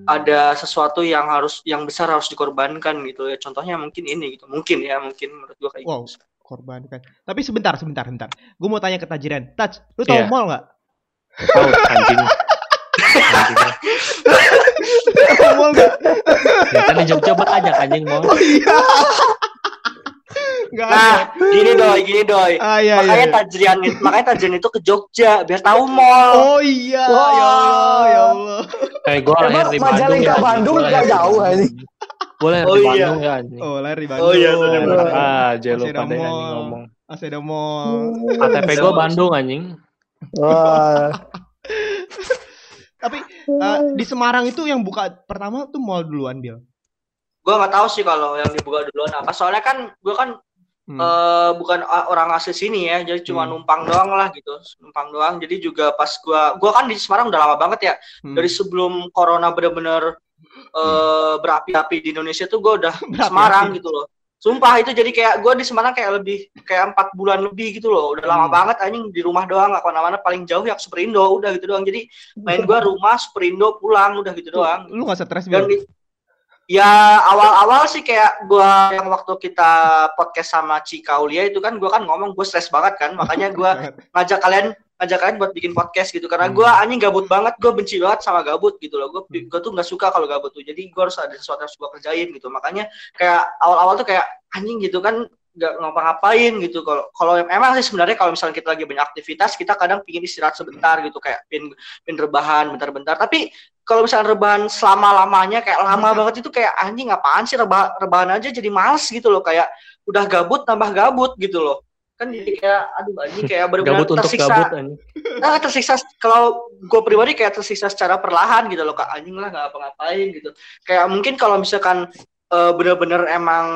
ada sesuatu yang harus yang besar harus dikorbankan gitu ya. Contohnya mungkin ini gitu. Mungkin ya mungkin menurut gua kayak Wow. gitu Korban kan. Tapi sebentar, sebentar, sebentar. Gue mau tanya ke Tajiran. Taj, lu tahu Iya. mall nggak? Tahu anjing. Mall nggak? Ya kan di Jogja banyak anjing mau. Oh iya. Ada. nah gini doi gini doi Ah iya iya. makanya iya. tajrian itu makanya tajrian itu ke Jogja biar tahu mall Oh iya, Wah. ya Allah, ya Allah. Eh gue lahir Emang di Bandung Majalengka. Bandung Gua nggak lahir di jauh, Bandung. Gua lahir Oh, di iya. Bandung ya anjing. Oh, lahir di Bandung. Oh, iya, bener. Ah, aja lu Masih ada pada anjing ngomong. Masih ada mall. KTP gue Bandung anjing. Wah. Tapi eh, di Semarang itu yang buka pertama tuh mall duluan, Bil. gue nggak tahu sih kalau yang dibuka duluan apa soalnya kan gue kan Hmm. eh, bukan a- orang asli sini ya jadi cuma Hmm. numpang doang lah gitu numpang doang jadi juga pas gue gue kan di Semarang udah lama banget ya Hmm. dari sebelum corona bener-bener eh, berapi-api di Indonesia tuh gue udah Berapi-api. Semarang gitu loh sumpah itu jadi kayak gue di Semarang kayak lebih kayak empat bulan lebih gitu loh udah lama Hmm. banget anjing di rumah doang nggak ke mana-mana paling jauh ya ke Superindo udah gitu doang jadi main gue rumah Superindo pulang udah gitu doang Lu nggak stres, dan Bil? di- ya awal-awal sih kayak gua yang waktu kita podcast sama Cika Aulia itu kan gua kan ngomong gue stres banget kan makanya gua ngajak kalian ngajak kalian buat bikin podcast gitu. Karena Hmm. gua anjing gabut banget gue benci banget sama gabut gitu loh. Gue gue tuh nggak suka kalau gabut tuh. Jadi gua harus ada sesuatu yang harus gue kerjain gitu. Makanya kayak awal-awal tuh kayak anjing gitu kan nggak ngapa-ngapain gitu. Kalau kalau emang sih sebenarnya kalau misalnya kita lagi banyak aktivitas kita kadang pingin istirahat sebentar gitu. Kayak pin pin rebahan bentar-bentar. Tapi kalau misalnya rebahan selama lamanya kayak lama banget itu kayak anjing apaan sih rebah rebahan aja jadi males gitu loh. Kayak udah gabut tambah gabut gitu loh kan jadi kayak aduh anjing kayak benar-benar tersiksa gabut anjing. ah tersiksa kalau gue pribadi kayak tersiksa secara perlahan gitu loh kak anjing lah nggak apa-ngapain gitu kayak mungkin kalau misalkan eh, bener-bener emang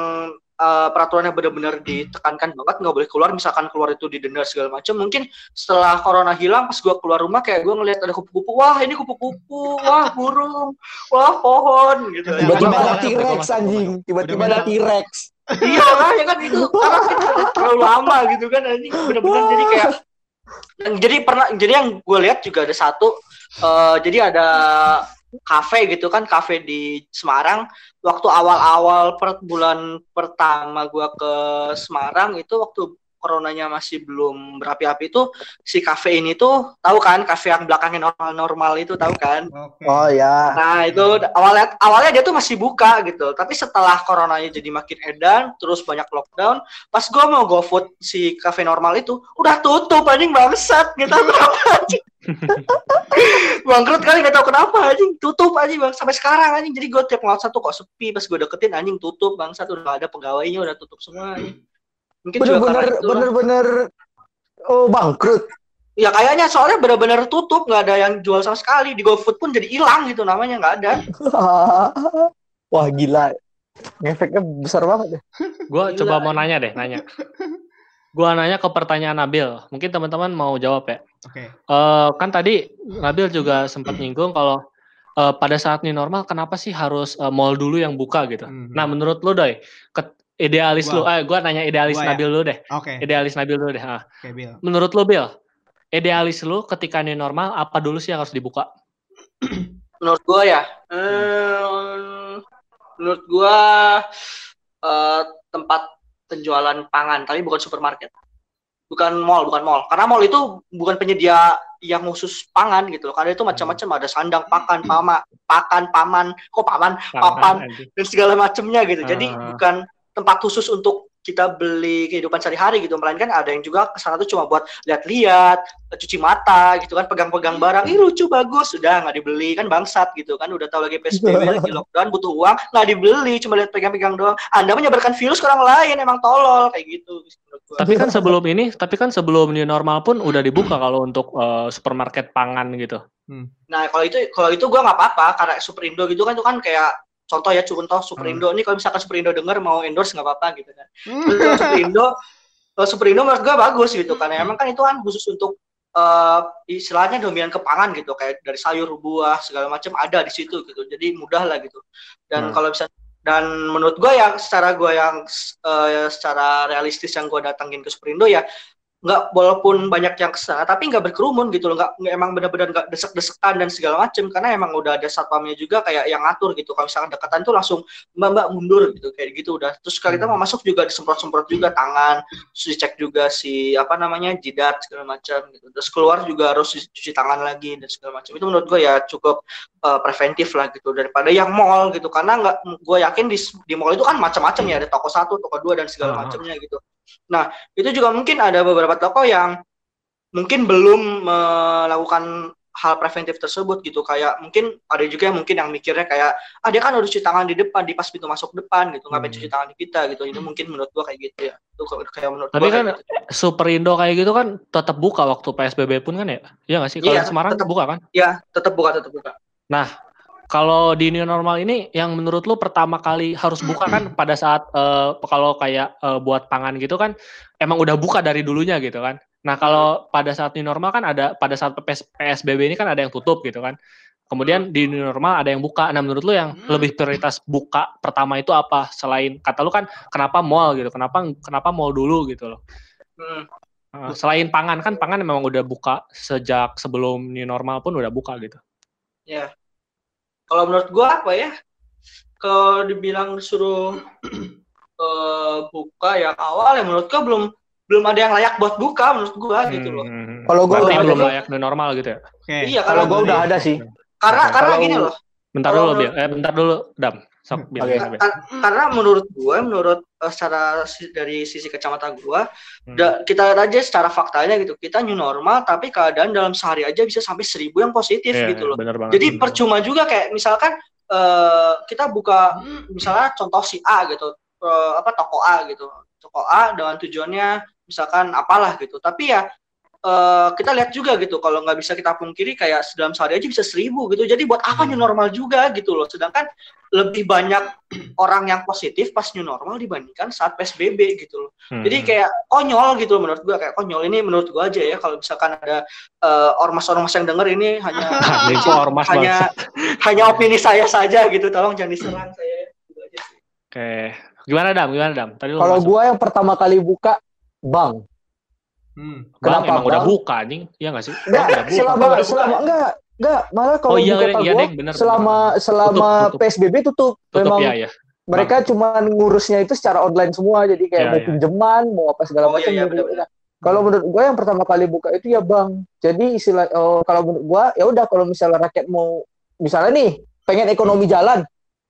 eh, peraturannya bener-bener ditekankan banget nggak boleh keluar misalkan keluar itu didenda segala macam mungkin setelah corona hilang pas gue keluar rumah kayak gue ngeliat ada kupu-kupu wah ini kupu-kupu wah burung wah pohon gitu Tiba-tiba ada T-Rex anjing. Tiba-tiba ada T-Rex. Iya lah ya kan itu karena terlalu lama gitu kan anjing. Bener-bener jadi kayak jadi pernah jadi yang gue lihat juga ada satu eh, jadi ada kafe gitu kan kafe di Semarang. Waktu awal-awal per bulan pertama gue ke Semarang itu waktu coronanya masih belum berapi-api itu si kafe ini tuh tahu kan kafe yang belakangnya normal-normal itu tahu kan. Oh ya. Nah itu awalnya awalnya dia tuh masih buka gitu, tapi setelah coronanya jadi makin edan, terus banyak lockdown, pas gua mau GoFood si kafe normal itu udah tutup anjing bangsat, nggak tahu kenapa anjing. Bangkrut kali nggak tahu kenapa anjing, tutup anjing bang sampai sekarang anjing. Jadi gua tiap ngeliat satu kok sepi, pas gua deketin anjing tutup bangsat udah nggak ada pegawainya udah tutup semua. Anjing. Mungkin juga Bener-bener bener-bener oh bangkrut. Ya kayaknya soalnya benar-benar tutup, nggak ada yang jual sama sekali. Di GoFood pun jadi hilang gitu namanya nggak ada. Wah gila. Efeknya besar banget ya. Gue Gila. coba mau nanya deh, nanya. Gua nanya ke pertanyaan Nabil. Mungkin teman-teman mau jawab ya. Oke. Eh, kan tadi Nabil juga sempat nyinggung kalau eh, pada saat new normal kenapa sih harus eh, mall dulu yang buka gitu. Mhm. Nah, menurut lu Doy, ke- idealis Gua. lu, eh gua nanya idealis Gua ya. Nabil lu deh. Oke. Idealis Nabil dulu deh. ah. Oke, Bill. Menurut lu Bill, idealis lu ketika new normal apa dulu sih yang harus dibuka? Menurut gua ya, eh, menurut gua eh, tempat penjualan pangan, tapi bukan supermarket, bukan mall, bukan mall. Karena mall itu bukan penyedia yang khusus pangan gitu loh. Karena itu macam-macam ada sandang pakan, pama, pakan, paman, kok paman, papan anjing. dan segala macamnya gitu. Jadi Ah. bukan tempat khusus untuk kita beli kehidupan sehari-hari gitu, melainkan ada yang juga ke sana tuh cuma buat lihat-lihat, cuci mata gitu kan, pegang-pegang barang, ih lucu bagus, sudah nggak dibeli. Kan bangsat gitu kan, udah tahu lagi PSBB lagi lockdown butuh uang, nggak dibeli, cuma lihat pegang-pegang doang. Anda menyebarkan virus ke orang lain, emang tolol. Kayak gitu. Tapi kan sebelum ini, tapi kan sebelum new normal pun udah dibuka kalau untuk eh, supermarket pangan gitu. Nah kalau itu kalau itu gua nggak apa-apa. Karena Superindo gitu kan itu kan kayak contoh ya contoh Superindo ini kalau misalkan Superindo denger mau endorse nggak apa-apa gitu kan. Terus kalau Superindo Superindo menurut gua bagus gitu karena emang kan itu kan khusus untuk eh, istilahnya dominan kepangan gitu. Kayak dari sayur buah segala macam ada di situ gitu. Jadi mudah lah gitu. Dan Hmm. kalau bisa dan menurut gua yang secara gua yang eh, secara realistis yang gua datangin ke Superindo ya nggak walaupun banyak yang ke sana tapi nggak berkerumun gitu loh nggak emang benar-benar nggak desek-desekan dan segala macem karena emang udah ada satpamnya juga kayak yang ngatur gitu. Kalau misalkan dekatan tuh langsung mbak mbak mundur gitu kayak gitu udah. Terus kalau kita mau masuk juga disemprot-semprot juga tangan terus dicek juga si apa namanya jidat segala macam gitu. Terus keluar juga harus cuci tangan lagi dan segala macam itu menurut gue ya cukup uh, preventif lah gitu daripada yang mall gitu. Karena nggak gue yakin di di mall itu kan macam-macam ya ada toko satu toko dua dan segala macamnya gitu nah itu juga mungkin ada beberapa toko yang mungkin belum melakukan hal preventif tersebut gitu kayak mungkin ada juga yang mungkin yang mikirnya kayak ah dia kan udah cuci tangan di depan di pas pintu masuk depan gitu ngapain Hmm. cuci tangan di kita gitu itu mungkin menurut gua kayak gitu ya itu kayak menurut Tapi gua kan gitu. Superindo kayak gitu kan tetap buka waktu PSBB pun kan ya? Iya nggak sih? Kalau Iya, Semarang tetap. buka kan? ya tetap buka tetap buka Kalau di new normal ini yang menurut lu pertama kali harus buka kan pada saat eh, kalau kayak eh, buat pangan gitu kan emang udah buka dari dulunya gitu kan. Nah, kalau pada saat new normal kan ada pada saat PS PSBB ini kan ada yang tutup gitu kan. Kemudian di new normal ada yang buka. Nah, menurut lu yang lebih prioritas buka pertama itu apa selain kata lu kan kenapa mall gitu? Kenapa kenapa mall dulu gitu loh. Hmm. Eh, Selain pangan kan pangan memang udah buka sejak sebelum new normal pun udah buka gitu. ya kalau menurut gua apa ya kalau dibilang disuruh eh, buka yang awal ya menurut gua belum belum ada yang layak buat buka menurut gua gitu loh Hmm. Kalau gua Berarti udah belum layak new normal gitu ya. Oke. iya Kalau gua udah ada sih. karena karena Kalau- gini loh Bentar Kalau dulu, menurut-. Eh, bentar dulu, Dam. Sok. Oke. bentar, Bil. Kar- karena menurut gue menurut eh, secara si- dari sisi kacamata gue Hmm. da- kita lihat aja secara faktanya gitu kita new normal tapi keadaan dalam sehari aja bisa sampai seribu yang positif Iya, gitu loh bener banget. jadi bener percuma juga kayak misalkan eh, kita buka misalnya contoh si A gitu eh, apa toko A gitu toko A dengan tujuannya misalkan apalah gitu tapi ya eh, kita lihat juga gitu kalau nggak bisa kita pungkiri kayak dalam sehari aja bisa seribu gitu jadi buat apa Hmm. new normal juga gitu loh sedangkan lebih banyak orang yang positif pas new normal dibandingkan saat PSBB gitu loh banget. jadi Hmm. kayak konyol gitu loh menurut gua kayak konyol ini menurut gua aja ya kalau misalkan ada eh, ormas-ormas yang denger ini hanya ormas hanya hanya opini saya saja gitu tolong jangan diserang saya Gitu aja sih. Oke. Gimana, Dam? Gimana, Dam? Tadi lu Kalau gua yang pertama kali buka bank. Hmm. Bang, kenapa, emang udah Bang? buka, anjing. Iya nggak sih? Bang, Enggak, udah buka. selama Buka, buka. selama enggak enggak malah kalau Oh, iya, di kota iya, gua Deng, bener, selama selama Tutup, tutup. PSBB tutup. Tutup Memang ya, ya. mereka cuma ngurusnya itu secara online semua jadi kayak Iya, mau iya. pinjaman mau apa segala Oh, iya, macam iya, benar-benar. kalau menurut gua yang pertama kali buka itu ya bank jadi istilah oh, kalau menurut gua ya udah kalau misalnya rakyat mau misalnya nih pengen ekonomi jalan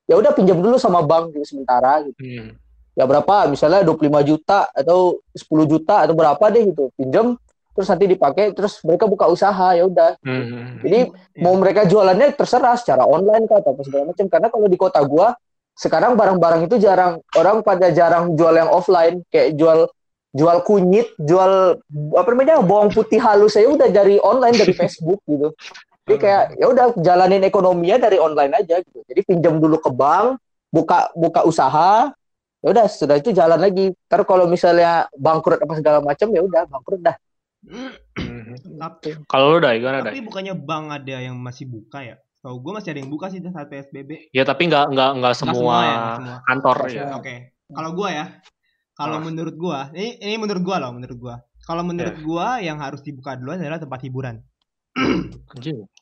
ya udah pinjam dulu sama bank gitu sementara gitu Hmm. Ya berapa? Misalnya 25 juta atau 10 juta atau berapa deh gitu. Pinjam terus nanti dipakai terus mereka buka usaha ya udah. Hmm. jadi mau mereka jualannya terserah secara online kah atau apa segala macam. Karena kalau di kota gua sekarang barang-barang itu jarang. Orang pada jarang jual yang offline. Kayak jual jual kunyit jual apa namanya bawang putih halus. Saya udah dari online dari Facebook gitu. Jadi kayak ya udah jalanin ekonominya dari online aja gitu. Jadi pinjam dulu ke bank buka buka usaha ya udah sudah itu jalan lagi ntar kalau misalnya bangkrut apa segala macam ya udah bangkrut dah. Tapi, Kalau lu dah gimana dah? tapi bukannya bank ada yang masih buka ya? Tahu gue masih ada yang buka sih saat PSBB. Ya tapi nggak nggak nggak semua, semua ya, semua. kantor ya. Oke. Kalau gua ya, kalau Ah. menurut gua, ini ini menurut gua loh, menurut gua. Kalau menurut Ya. gua yang harus dibuka dulu adalah tempat hiburan.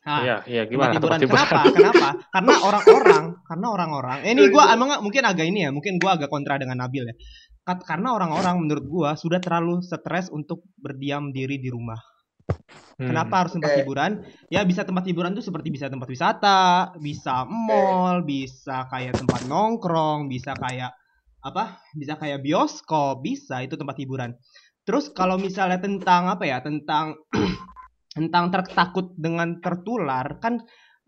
Nah, Iya, iya gimana hiburan. tempat hiburan? Kenapa? Kenapa? Karena orang-orang, karena orang-orang. Eh, ini gua emang nggak- mungkin agak ini ya, mungkin gua agak kontra dengan Nabil ya. Karena orang-orang menurut gua sudah terlalu stres untuk berdiam diri di rumah. Hmm. Kenapa harus tempat Oke. hiburan? Ya bisa tempat hiburan tuh seperti bisa tempat wisata, bisa mall, bisa kayak tempat nongkrong, bisa kayak apa? Bisa kayak bioskop, bisa itu tempat hiburan. Terus kalau misalnya tentang apa ya? Tentang tentang ter- takut dengan tertular kan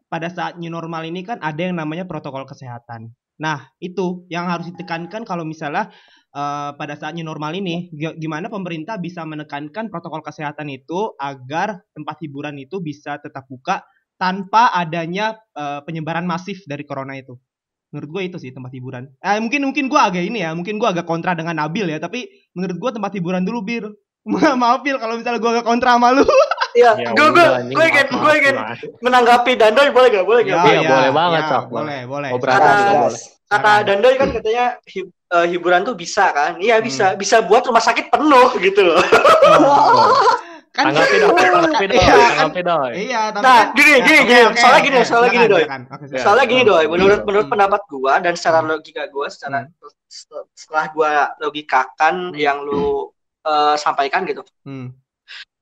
pada saat new normal ini kan ada yang namanya protokol kesehatan. Nah, itu yang harus ditekankan kalau misalnya eh, pada saat new normal ini gi- gimana pemerintah bisa menekankan protokol kesehatan itu agar tempat hiburan itu bisa tetap buka tanpa adanya eh, penyebaran masif dari corona itu. Menurut gue itu sih tempat hiburan. Eh, mungkin mungkin gue agak ini ya, mungkin gue agak kontra dengan Nabil ya, tapi menurut gue tempat hiburan dulu bir. Maaf Bil kalau misalnya gue agak kontra sama lu. Iya, Ya gue gue gue ingin gue ingin menanggapi Dandoy boleh gak? Boleh gak? Iya, boleh banget, ya, Cok. Boleh, boleh. Oh, berarti Kata-. Kata. Dandoy kan katanya eh, hiburan tuh bisa kan? Iya bisa, Hmm. bisa buat rumah sakit penuh gitu loh. Kan Tanggapi dong, tanggapi dong, Iya, kan- tanggapi dong. Iya, tapi Nah, gini, Ya, gini, gini. oke, Soalnya gini, soalnya gini, Ya. silakan. Soalnya gini doi, menurut Hmm. menurut Hmm. pendapat gua dan secara Hmm. logika gua, secara Hmm. setelah gua logikakan yang lu eh, sampaikan gitu. Hmm.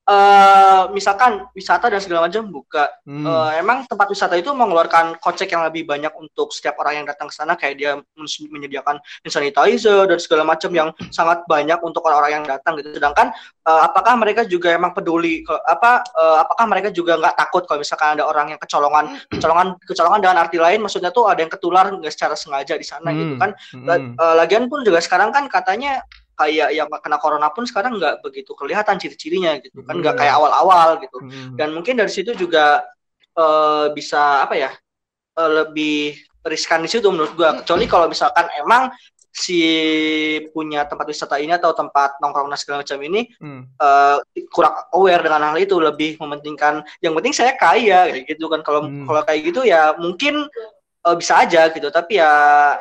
Eh misalkan wisata dan segala macam buka, Hmm. Eh, emang tempat wisata itu mengeluarkan kocek yang lebih banyak untuk setiap orang yang datang ke sana kayak dia men- menyediakan hand sanitizer dan segala macam yang sangat banyak untuk orang-orang yang datang gitu. Sedangkan eh, apakah mereka juga emang peduli ke- apa eh, apakah mereka juga nggak takut kalau misalkan ada orang yang kecolongan kecolongan kecolongan dengan arti lain maksudnya tuh ada yang ketular nggak secara sengaja di sana gitu Hmm. kan. La- Hmm. eh, lagian pun juga sekarang kan katanya kayak yang kena corona pun sekarang nggak begitu kelihatan ciri-cirinya gitu kan nggak Hmm. kayak awal-awal gitu Hmm. dan mungkin dari situ juga eh, bisa apa ya eh, lebih riskan di situ menurut gua kecuali kalau misalkan emang si punya tempat wisata ini atau tempat nongkrong segala macam ini Hmm. eh, kurang aware dengan hal itu lebih mementingkan yang penting saya kaya gitu kan kalau Hmm. kalau kayak gitu ya mungkin eh, bisa aja gitu tapi ya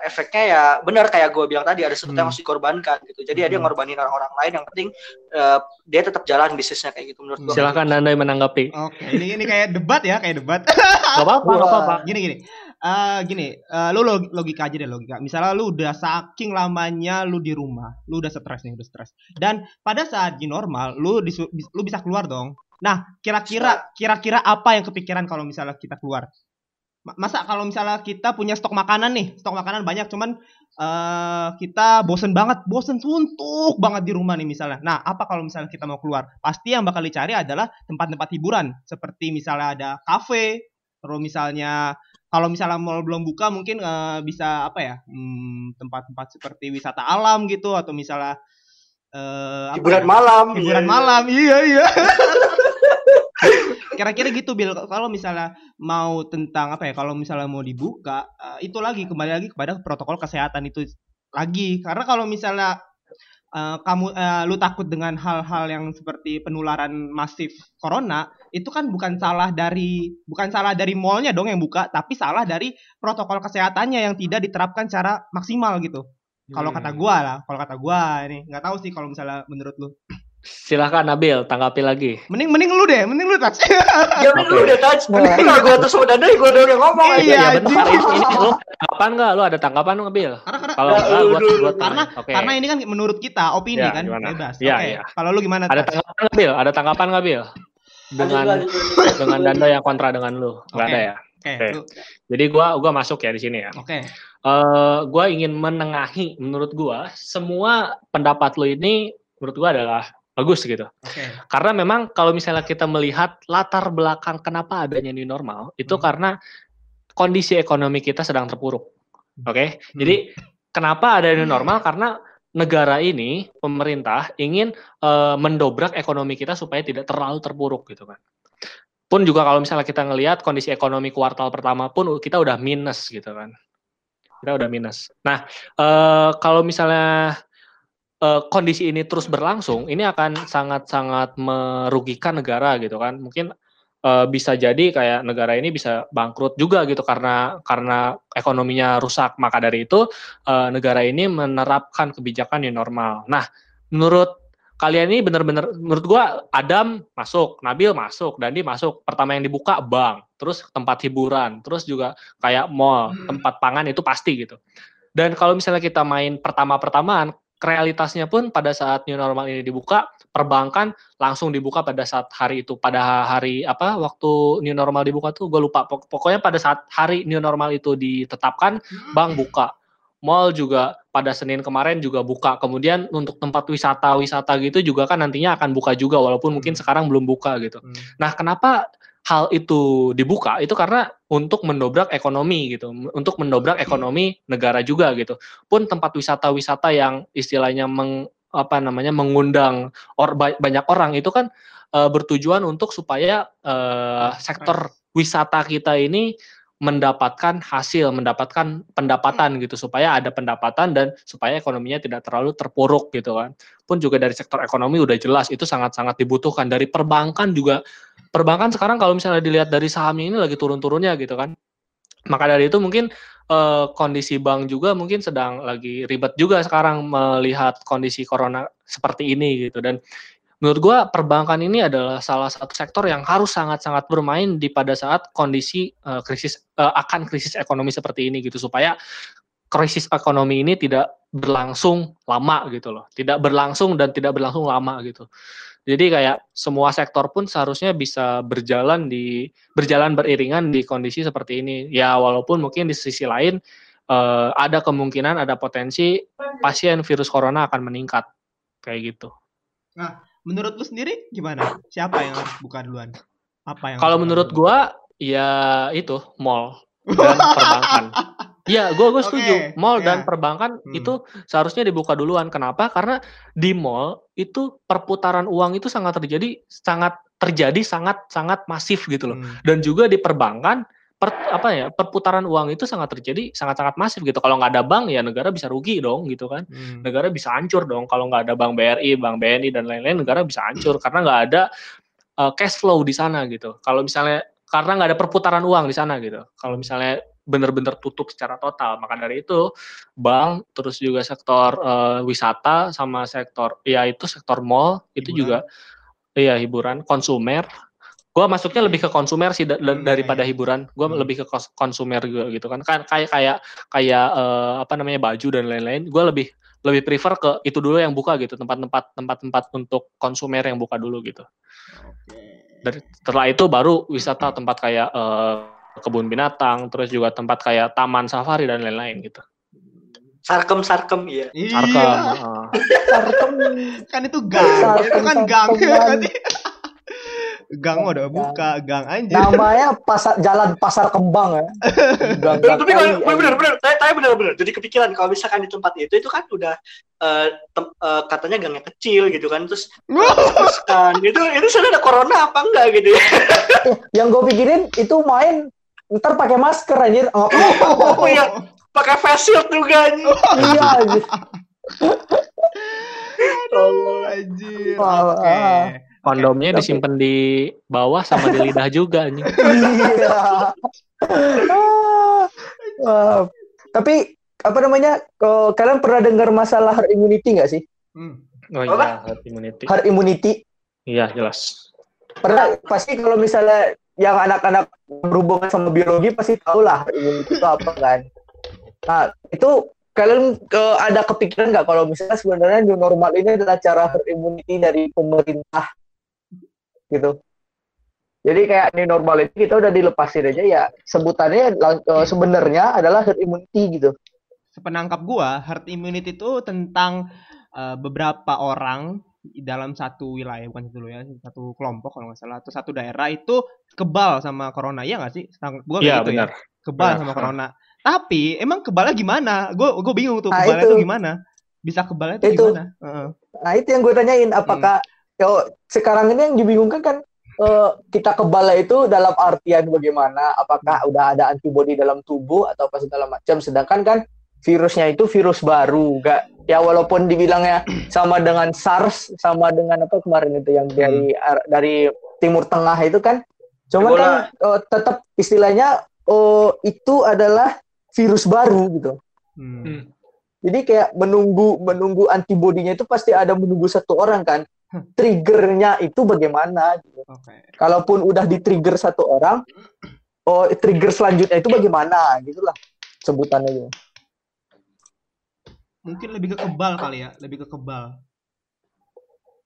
efeknya ya benar kayak gue bilang tadi ada sesuatu yang Hmm. harus dikorbankan gitu jadi ada yang Hmm. ngorbanin orang-orang lain yang penting eh, dia tetap jalan bisnisnya kayak gitu menurut gue Silakan Dandai menanggapi. Oke, ini ini kayak debat ya, kayak debat. Gak apa-apa, gak apa-apa. gini gini. Eh gini, eh, lu log- logika aja deh logika. Misalnya lu udah saking lamanya lu di rumah, lu udah stres nih, udah stres. Dan pada saat di normal, lu lu bisa keluar dong. Nah, kira-kira kira-kira apa yang kepikiran kalau misalnya kita keluar? Ma- Masa kalau misalnya kita punya stok makanan nih, stok makanan banyak, cuman eh kita bosen banget, bosen suntuk banget di rumah nih misalnya. Nah, apa kalau misalnya kita mau keluar? Pasti yang bakal dicari adalah tempat-tempat hiburan, seperti misalnya ada kafe, terus misalnya kalau misalnya mall belum buka mungkin eh, bisa apa ya hmm, tempat-tempat seperti wisata alam gitu atau misalnya apa hiburan ya? malam hiburan Iya, malam iya iya kira-kira gitu Bil. Kalau misalnya mau tentang apa ya kalau misalnya mau dibuka eh, itu lagi kembali lagi kepada protokol kesehatan itu lagi. Karena kalau misalnya eh, kamu eh, lu takut dengan hal-hal yang seperti penularan masif corona itu kan bukan salah dari bukan salah dari mallnya dong yang buka tapi salah dari protokol kesehatannya yang tidak diterapkan secara maksimal gitu. Kalau Hmm. kata gua lah kalau kata gua ini nggak tahu sih kalau misalnya menurut lu Silakan Nabil, tanggapi lagi. mending mending lu deh mending lu touch ya Oke. lu udah touch mending kalau gue tuh sama Danda gue udah udah ngomong Iya, aja Iya benar. anjing. Ini, ini lu tanggapan nggak? Lu ada tanggapan nggak Bil? karena karena Kalau Ya, enggak, lu gua, gua karena Oke. karena ini kan menurut kita opini Ya, kan gimana? bebas Ya, oke ya. kalau lu gimana ada Touch? tanggapan nggak Bil? Ada tanggapan nggak Bil? Dengan dengan Danda yang kontra dengan lu, nggak Oke. ada ya? oke Oke. lu Jadi gua gua masuk ya di sini ya. oke Eh, gua ingin menengahi menurut gua semua pendapat lu ini menurut gua adalah bagus gitu. oke Karena memang kalau misalnya kita melihat latar belakang kenapa adanya new normal itu Hmm. karena kondisi ekonomi kita sedang terpuruk. Oke. Hmm. Jadi kenapa ada new normal karena negara ini pemerintah ingin eh, mendobrak ekonomi kita supaya tidak terlalu terpuruk gitu kan. Pun juga kalau misalnya kita ngelihat kondisi ekonomi kuartal pertama pun kita udah minus gitu kan. kita udah minus. Nah, uh, kalau misalnya uh, kondisi ini terus berlangsung, ini akan sangat-sangat merugikan negara gitu kan. Mungkin uh, bisa jadi kayak negara ini bisa bangkrut juga gitu karena karena ekonominya rusak. Maka dari itu uh, negara ini menerapkan kebijakan new normal. Nah, menurut kalian ini benar-benar menurut gua Adam masuk, Nabil masuk, Dandi masuk. Pertama yang dibuka bank, terus tempat hiburan, terus juga kayak mall, tempat pangan itu pasti gitu. Dan kalau misalnya kita main pertama-pertamaan, realitasnya pun pada saat new normal ini dibuka, perbankan langsung dibuka pada saat hari itu. Pada hari apa waktu new normal dibuka tuh gue lupa. Pokoknya pada saat hari new normal itu ditetapkan, bank buka. Mall juga pada Senin kemarin juga buka. Kemudian untuk tempat wisata-wisata gitu juga kan nantinya akan buka juga walaupun mungkin hmm. sekarang belum buka gitu. Hmm. Nah, kenapa hal itu dibuka itu karena untuk mendobrak ekonomi gitu, untuk mendobrak ekonomi negara juga gitu. Pun tempat wisata-wisata yang istilahnya meng, apa namanya mengundang or, banyak orang itu kan e, bertujuan untuk supaya e, sektor wisata kita ini mendapatkan hasil, mendapatkan pendapatan gitu supaya ada pendapatan dan supaya ekonominya tidak terlalu terpuruk gitu kan. Pun juga dari sektor ekonomi udah jelas itu sangat-sangat dibutuhkan dari perbankan juga. Perbankan sekarang kalau misalnya dilihat dari sahamnya ini lagi turun-turunnya gitu kan. Maka dari itu mungkin eh, kondisi bank juga mungkin sedang lagi ribet juga sekarang melihat kondisi corona seperti ini gitu dan menurut gue perbankan ini adalah salah satu sektor yang harus sangat-sangat bermain di pada saat kondisi uh, krisis uh, akan krisis ekonomi seperti ini gitu supaya krisis ekonomi ini tidak berlangsung lama gitu loh. Tidak berlangsung dan tidak berlangsung lama gitu. Jadi kayak semua sektor pun seharusnya bisa berjalan di berjalan beriringan di kondisi seperti ini. Ya walaupun mungkin di sisi lain uh, ada kemungkinan ada potensi pasien virus corona akan meningkat. Kayak gitu. Nah menurut lu sendiri gimana? Siapa yang harus buka duluan? Apa yang Kalau menurut gua ya itu mall dan perbankan. Iya, gue gue setuju. Okay. Mall yeah. dan perbankan hmm. itu seharusnya dibuka duluan. Kenapa? Karena di mall itu perputaran uang itu sangat terjadi, sangat terjadi, sangat sangat masif gitu loh. Hmm. Dan juga di perbankan per, apa ya perputaran uang itu sangat terjadi sangat-sangat masif gitu. Kalau nggak ada bank ya negara bisa rugi dong gitu kan. Hmm. Negara bisa hancur dong kalau nggak ada bank BRI, bank BNI dan lain-lain negara bisa hancur karena nggak ada uh, cash flow di sana gitu. Kalau misalnya karena nggak ada perputaran uang di sana gitu. Kalau misalnya benar-benar tutup secara total. Maka dari itu bank terus juga sektor uh, wisata sama sektor ya itu sektor mall itu juga iya hiburan konsumer gue masuknya lebih ke konsumer sih hmm, daripada iya. hiburan. Gue hmm. lebih ke konsumer juga gitu kan. Kan kayak kayak kayak uh, apa namanya baju dan lain-lain. Gue lebih lebih prefer ke itu dulu yang buka gitu tempat-tempat tempat-tempat untuk konsumer yang buka dulu gitu. Okay. dari setelah itu baru wisata tempat kayak uh, kebun binatang terus juga tempat kayak taman safari dan lain-lain gitu. Sarkem sarkem ya sarkem uh. sarkem. Kan itu gang. Itu kan gang gang udah buka, gang anjir. Namanya pasar jalan pasar kembang ya. gang, gang tapi kalau benar benar saya saya benar benar jadi kepikiran kalau misalkan di tempat itu itu kan udah uh, tem, uh, katanya gangnya kecil gitu kan terus kan itu itu sudah ada corona apa enggak gitu ya. Yang gue pikirin itu main ntar pakai masker anjir. Oh, oh iya, pakai face shield juga anjir. iya anjir. Oh, anjir. Oke. Okay. Kondomnya okay, disimpan di bawah sama di lidah juga nih. Iya. uh, tapi apa namanya? Kalian pernah dengar masalah herd immunity nggak sih? Hmm. Oh iya, herd immunity. Herd immunity. Iya, jelas. Pernah pasti kalau misalnya yang anak-anak berhubungan sama biologi pasti tahu lah herd immunity itu apa kan. Nah, itu kalian ke, ada kepikiran nggak kalau misalnya sebenarnya new normal ini adalah cara herd immunity dari pemerintah gitu. Jadi kayak ini normal itu kita udah dilepasin aja ya sebutannya uh, sebenarnya adalah herd immunity gitu. Sepenangkap gua herd immunity itu tentang uh, beberapa orang dalam satu wilayah bukan satu ya satu kelompok kalau nggak salah atau satu daerah itu kebal sama corona ya nggak sih? Setangkap gua ya, gitu benar. ya. Kebal benar. sama corona. Tapi emang kebalnya gimana? Gue gue bingung tuh nah, kebalnya itu, itu gimana? Bisa kebalnya itu, itu gimana? Uh -uh. Nah itu yang gue tanyain apakah hmm yo sekarang ini yang dibingungkan kan eh, kita kebal itu dalam artian bagaimana? Apakah udah ada antibodi dalam tubuh atau apa segala macam? Sedangkan kan virusnya itu virus baru, gak ya walaupun dibilangnya sama dengan SARS, sama dengan apa kemarin itu yang dari dari Timur Tengah itu kan, cuman Ebola. kan eh, tetap istilahnya oh itu adalah virus baru gitu. Hmm. Hmm. Jadi kayak menunggu menunggu antibodinya itu pasti ada menunggu satu orang kan. Triggernya itu bagaimana? Gitu. Oke. Kalaupun udah di trigger satu orang, oh trigger selanjutnya itu bagaimana? Gitulah sebutannya gitu. Mungkin lebih ke kebal kali ya, lebih ke kebal.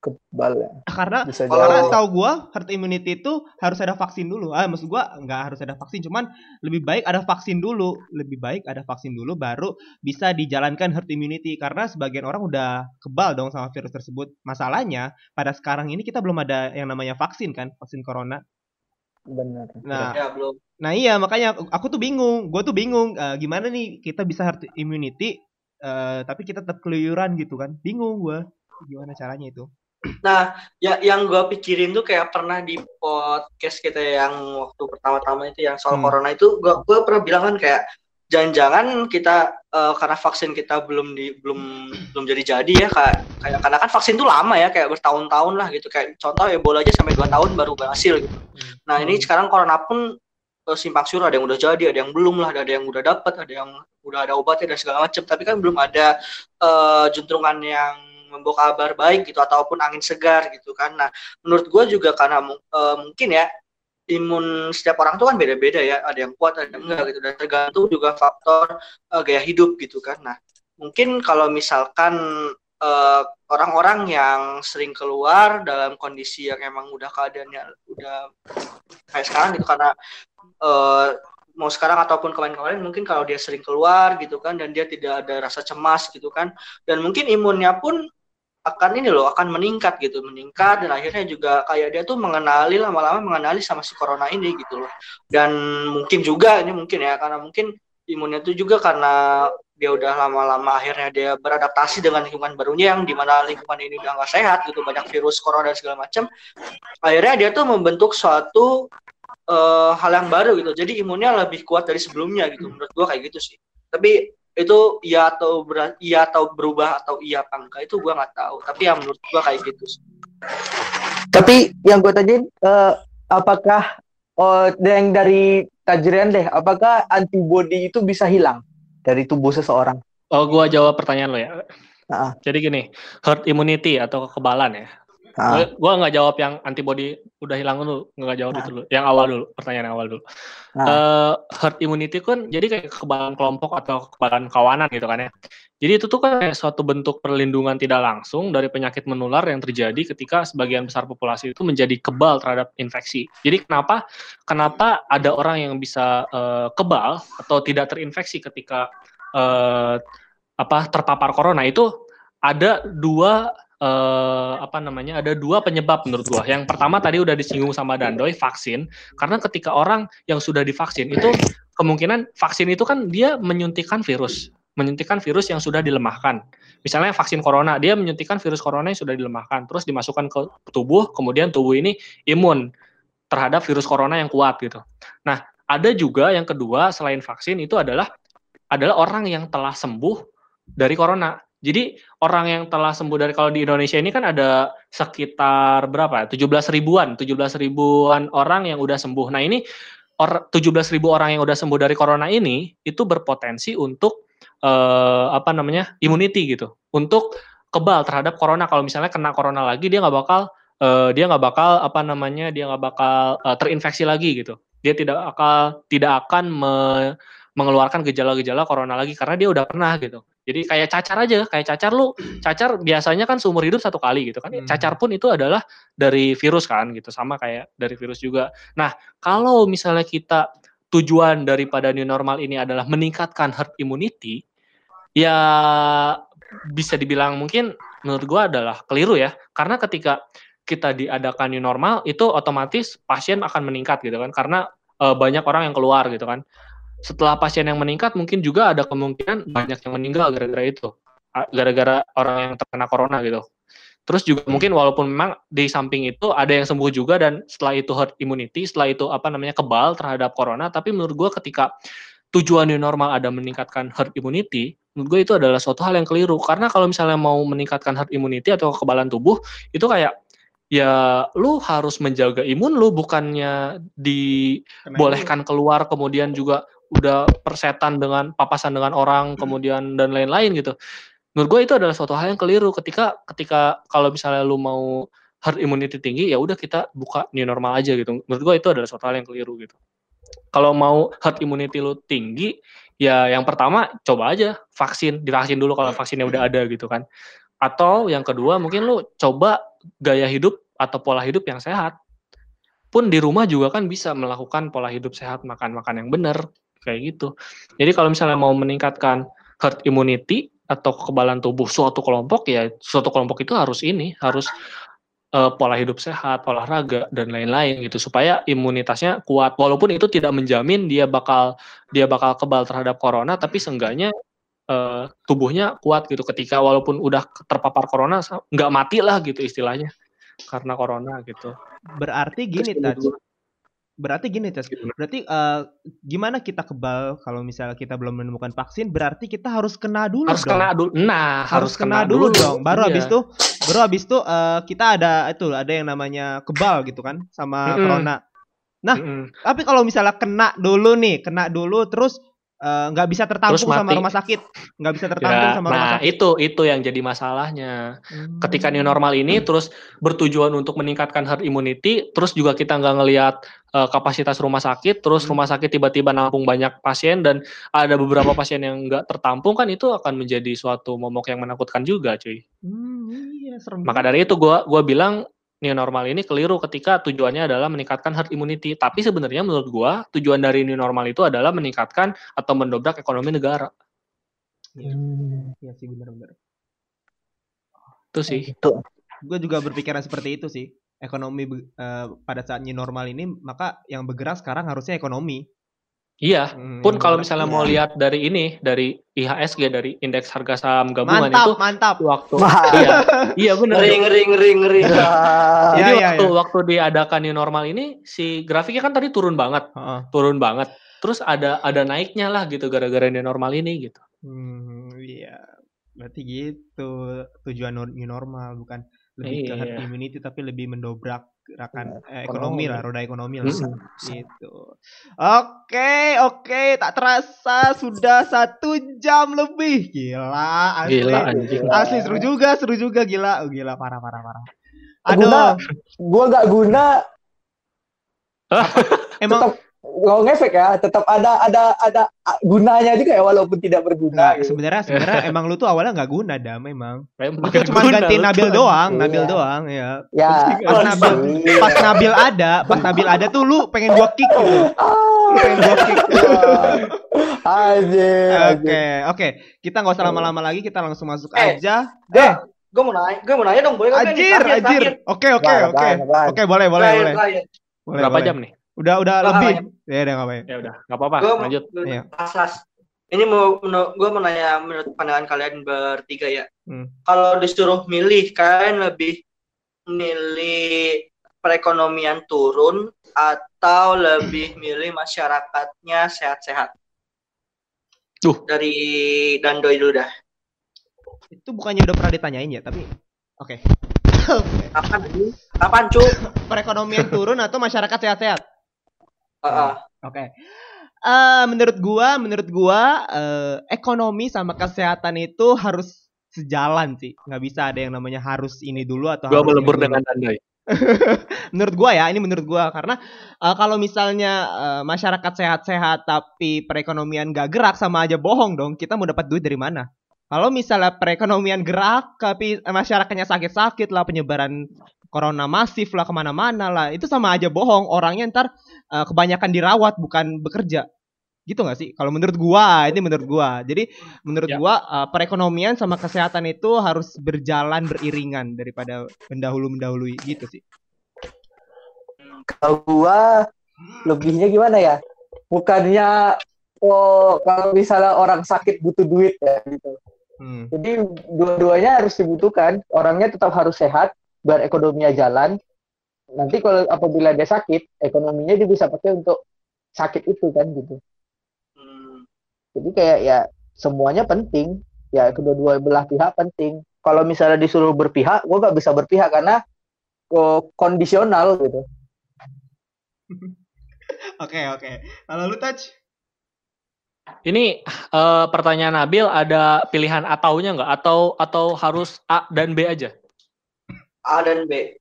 Kebal ya. Karena Bisa Kalau- karena tahu gua herd immunity itu harus ada vaksin dulu. Ah, maksud gua nggak harus ada vaksin, cuman lebih baik ada vaksin dulu. Lebih baik ada vaksin dulu baru bisa dijalankan herd immunity karena sebagian orang udah kebal dong sama virus tersebut. Masalahnya pada sekarang ini kita belum ada yang namanya vaksin kan, vaksin corona. Benar. Nah, Ya belum. Nah iya makanya aku tuh bingung, gue tuh bingung eh, gimana nih kita bisa herd immunity eh, tapi kita tetap keluyuran gitu kan, bingung gue gimana caranya itu. Nah, ya yang gue pikirin tuh kayak pernah di podcast kita yang waktu pertama-tama itu yang soal Hmm. corona itu gue gue pernah bilang kan kayak jangan-jangan kita eh, karena vaksin kita belum di belum belum jadi-jadi ya kayak kayak karena kan vaksin tuh lama ya kayak bertahun-tahun lah gitu kayak contoh Ebola aja sampai 2 tahun baru berhasil gitu. Nah, ini sekarang corona pun eh, simpang siur ada yang udah jadi, ada yang belum lah, ada yang udah dapat, ada yang udah ada obatnya dan segala macam, tapi kan belum ada eh, juntrungan yang membawa kabar baik gitu ataupun angin segar gitu kan. Nah, menurut gue juga karena eh, mungkin ya imun setiap orang tuh kan beda-beda ya, ada yang kuat, ada yang enggak gitu dan tergantung juga faktor eh, gaya hidup gitu kan. Nah, mungkin kalau misalkan eh, orang-orang yang sering keluar dalam kondisi yang emang udah keadaannya udah kayak sekarang gitu karena eh, mau sekarang ataupun kemarin-kemarin mungkin kalau dia sering keluar gitu kan dan dia tidak ada rasa cemas gitu kan dan mungkin imunnya pun akan ini loh akan meningkat gitu meningkat dan akhirnya juga kayak dia tuh mengenali lama-lama mengenali sama si corona ini gitu loh. Dan mungkin juga ini mungkin ya karena mungkin imunnya itu juga karena dia udah lama-lama akhirnya dia beradaptasi dengan lingkungan barunya yang di mana lingkungan ini udah nggak sehat gitu banyak virus corona dan segala macam akhirnya dia tuh membentuk suatu eh, hal yang baru gitu. Jadi imunnya lebih kuat dari sebelumnya gitu menurut gua kayak gitu sih. Tapi itu iya atau ber, iya atau berubah atau iya apa enggak itu gua nggak tahu tapi yang menurut gua kayak gitu. Tapi yang gue tanyain, eh, apakah oh, yang dari Tajrian deh, apakah antibodi itu bisa hilang dari tubuh seseorang? Oh, gua jawab pertanyaan lo ya. Ah. Jadi gini, herd immunity atau kekebalan ya. Ah, gua nggak jawab yang antibody udah hilang dulu, nggak jawab Ah. itu dulu. Yang awal dulu, pertanyaan yang awal dulu. Ah. Eh, herd immunity kan jadi kayak kekebalan kelompok atau kekebalan kawanan gitu kan ya. Jadi itu tuh kan kayak suatu bentuk perlindungan tidak langsung dari penyakit menular yang terjadi ketika sebagian besar populasi itu menjadi kebal terhadap infeksi. Jadi kenapa kenapa ada orang yang bisa eh, kebal atau tidak terinfeksi ketika eh, apa terpapar corona itu ada dua eh, apa namanya ada dua penyebab menurut gua. Yang pertama tadi udah disinggung sama Dandoy vaksin karena ketika orang yang sudah divaksin itu kemungkinan vaksin itu kan dia menyuntikkan virus, menyuntikkan virus yang sudah dilemahkan. Misalnya vaksin corona, dia menyuntikkan virus corona yang sudah dilemahkan, terus dimasukkan ke tubuh, kemudian tubuh ini imun terhadap virus corona yang kuat gitu. Nah, ada juga yang kedua selain vaksin itu adalah adalah orang yang telah sembuh dari corona. Jadi orang yang telah sembuh dari kalau di Indonesia ini kan ada sekitar berapa? ya? 17 ribuan, 17 ribuan orang yang udah sembuh. Nah ini or, 17 ribu orang yang udah sembuh dari corona ini itu berpotensi untuk eh, apa namanya immunity gitu, untuk kebal terhadap corona. Kalau misalnya kena corona lagi dia nggak bakal eh, dia nggak bakal apa namanya dia nggak bakal eh, terinfeksi lagi gitu. Dia tidak akan tidak akan me- mengeluarkan gejala-gejala corona lagi karena dia udah pernah gitu. Jadi kayak cacar aja, kayak cacar lu, cacar biasanya kan seumur hidup satu kali gitu kan. Hmm. Cacar pun itu adalah dari virus kan gitu, sama kayak dari virus juga. Nah, kalau misalnya kita tujuan daripada new normal ini adalah meningkatkan herd immunity, ya bisa dibilang mungkin menurut gua adalah keliru ya. Karena ketika kita diadakan new normal itu otomatis pasien akan meningkat gitu kan karena eh, banyak orang yang keluar gitu kan setelah pasien yang meningkat mungkin juga ada kemungkinan banyak yang meninggal gara-gara itu. Gara-gara orang yang terkena corona gitu. Terus juga mungkin walaupun memang di samping itu ada yang sembuh juga dan setelah itu herd immunity, setelah itu apa namanya kebal terhadap corona, tapi menurut gue ketika tujuan new normal ada meningkatkan herd immunity, menurut gue itu adalah suatu hal yang keliru. Karena kalau misalnya mau meningkatkan herd immunity atau kekebalan tubuh, itu kayak ya lu harus menjaga imun lu bukannya dibolehkan keluar kemudian juga udah persetan dengan papasan dengan orang kemudian dan lain-lain gitu. Menurut gue itu adalah suatu hal yang keliru. Ketika ketika kalau misalnya lu mau herd immunity tinggi ya udah kita buka new normal aja gitu. Menurut gue itu adalah suatu hal yang keliru gitu. Kalau mau herd immunity lu tinggi ya yang pertama coba aja vaksin divaksin dulu kalau vaksinnya udah ada gitu kan. Atau yang kedua mungkin lu coba gaya hidup atau pola hidup yang sehat. Pun di rumah juga kan bisa melakukan pola hidup sehat makan makan yang benar kayak gitu jadi kalau misalnya mau meningkatkan herd immunity atau kekebalan tubuh suatu kelompok ya suatu kelompok itu harus ini harus uh, pola hidup sehat, olahraga dan lain-lain gitu supaya imunitasnya kuat. Walaupun itu tidak menjamin dia bakal dia bakal kebal terhadap corona, tapi seenggaknya uh, tubuhnya kuat gitu ketika walaupun udah terpapar corona nggak mati lah gitu istilahnya karena corona gitu. Berarti gini tadi berarti gini Tes, berarti uh, gimana kita kebal kalau misalnya kita belum menemukan vaksin berarti kita harus kena dulu harus dong. kena dulu nah harus, kena, kena dulu, dulu dong baru iya. habis itu baru habis itu uh, kita ada itu ada yang namanya kebal gitu kan sama mm -hmm. corona nah mm -hmm. tapi kalau misalnya kena dulu nih kena dulu terus nggak uh, bisa tertampung sama rumah sakit nggak bisa tertampung ya, sama nah, rumah sakit itu itu yang jadi masalahnya hmm. ketika new normal ini hmm. terus bertujuan untuk meningkatkan herd immunity terus juga kita nggak ngelihat uh, kapasitas rumah sakit terus hmm. rumah sakit tiba-tiba nampung banyak pasien dan ada beberapa pasien yang nggak tertampung kan itu akan menjadi suatu momok yang menakutkan juga cuy hmm, iya, serem maka dari itu gua gua bilang new normal ini keliru ketika tujuannya adalah meningkatkan herd immunity. Tapi sebenarnya menurut gua tujuan dari new normal itu adalah meningkatkan atau mendobrak ekonomi negara. Iya, ya sih benar-benar. Itu sih. Itu. Gue juga berpikiran seperti itu sih. Ekonomi uh, pada saat new normal ini maka yang bergerak sekarang harusnya ekonomi. Iya, hmm, pun kalau misalnya iya. mau lihat dari ini, dari IHSG, dari indeks harga saham gabungan mantap, itu mantap. waktu iya, iya benar. Ngeri ngeri ngeri ngeri. Jadi ya, waktu ya. waktu diadakan new normal ini si grafiknya kan tadi turun banget. Uh -uh. Turun banget. Terus ada ada naiknya lah gitu gara-gara new normal ini gitu. Hmm, iya. Berarti gitu tujuan new normal bukan lebih iya. ke herd immunity tapi lebih mendobrak gerakan iya, eh, ekonomi lah, roda ekonomi lah. Hmm. Gitu. Oke, oke, tak terasa sudah satu jam lebih. Gila, asli. Gila, anjing. Asli seru juga, seru juga gila. Oh, gila, parah, parah, parah. Aduh, guna, gua nggak guna. Emang Tetap kalau ngefek ya tetap ada ada ada gunanya juga ya walaupun tidak berguna. Nah, gitu. Sebenarnya sebenarnya emang lu tuh awalnya nggak guna dah memang. Lu tuh cuma ganti Nabil doang, iya. Nabil doang ya. Ya. Pas Nabil pas Nabil ada, pas Nabil ada tuh lu pengen gua kick gitu. Lu pengen gua kick. Aja. Oke, oke. Kita nggak usah lama-lama lagi, kita langsung masuk eh, aja. Deh. Gue mau nanya, gue mau nanya dong, boleh kan? Anjir, anjir. Oke, oke, oke. Oke, boleh, boleh, boleh. Berapa jam nih? Udah udah oh, lebih. Ya udah enggak apa-apa. Ya udah, enggak apa-apa. Lanjut. Iya. Asas. Ini mau gue mau nanya menurut pandangan kalian bertiga ya. Hmm. Kalau disuruh milih, kalian lebih milih perekonomian turun atau lebih milih masyarakatnya sehat-sehat? Tuh. Dari Dandoy dulu dah. Itu bukannya udah pernah ditanyain ya, tapi oke. Okay. Kapan? Kapan, cu? Perekonomian turun atau masyarakat sehat-sehat? Uh, uh. Oke. Okay. Uh, menurut gua, menurut gua uh, ekonomi sama kesehatan itu harus sejalan sih. Nggak bisa ada yang namanya harus ini dulu atau gua melebur dengan anda. menurut gua ya, ini menurut gua karena uh, kalau misalnya uh, masyarakat sehat-sehat tapi perekonomian gak gerak sama aja bohong dong. Kita mau dapat duit dari mana? Kalau misalnya perekonomian gerak tapi masyarakatnya sakit-sakit lah penyebaran corona masif lah ke mana-mana lah. Itu sama aja bohong. Orangnya ntar uh, kebanyakan dirawat bukan bekerja. Gitu nggak sih? Kalau menurut gua ini menurut gua. Jadi menurut ya. gua uh, perekonomian sama kesehatan itu harus berjalan beriringan daripada mendahulu mendahului gitu sih. Kalau gua lebihnya gimana ya? Bukannya oh kalau misalnya orang sakit butuh duit ya gitu. Hmm. Jadi dua-duanya harus dibutuhkan. Orangnya tetap harus sehat biar ekonominya jalan. Nanti kalau apabila dia sakit, ekonominya dia bisa pakai untuk sakit itu kan gitu. Hmm. Jadi kayak ya semuanya penting. Ya kedua-dua belah pihak penting. Kalau misalnya disuruh berpihak, gua nggak bisa berpihak karena kondisional gitu. Oke oke. Kalau lu touch? Ini eh, pertanyaan Nabil ada pilihan ataunya nggak? Atau atau harus A dan B aja? A dan B.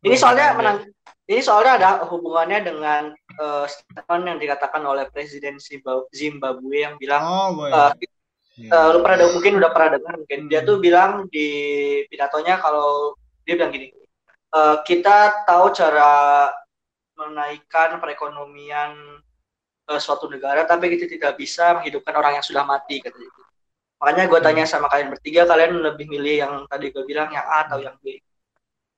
Ini soalnya menang. Ini soalnya ada hubungannya dengan eh, statement yang dikatakan oleh Presiden Zimba- Zimbabwe yang bilang, Oh boy. eh, Iya. eh, lu pernah mungkin udah pernah dengar mungkin dia Hmm. tuh bilang di pidatonya kalau dia bilang gini, eh, kita tahu cara menaikkan perekonomian eh, suatu negara, tapi kita tidak bisa menghidupkan orang yang sudah mati katanya. Makanya gue tanya sama kalian bertiga, kalian lebih milih yang tadi gue bilang yang A atau yang B?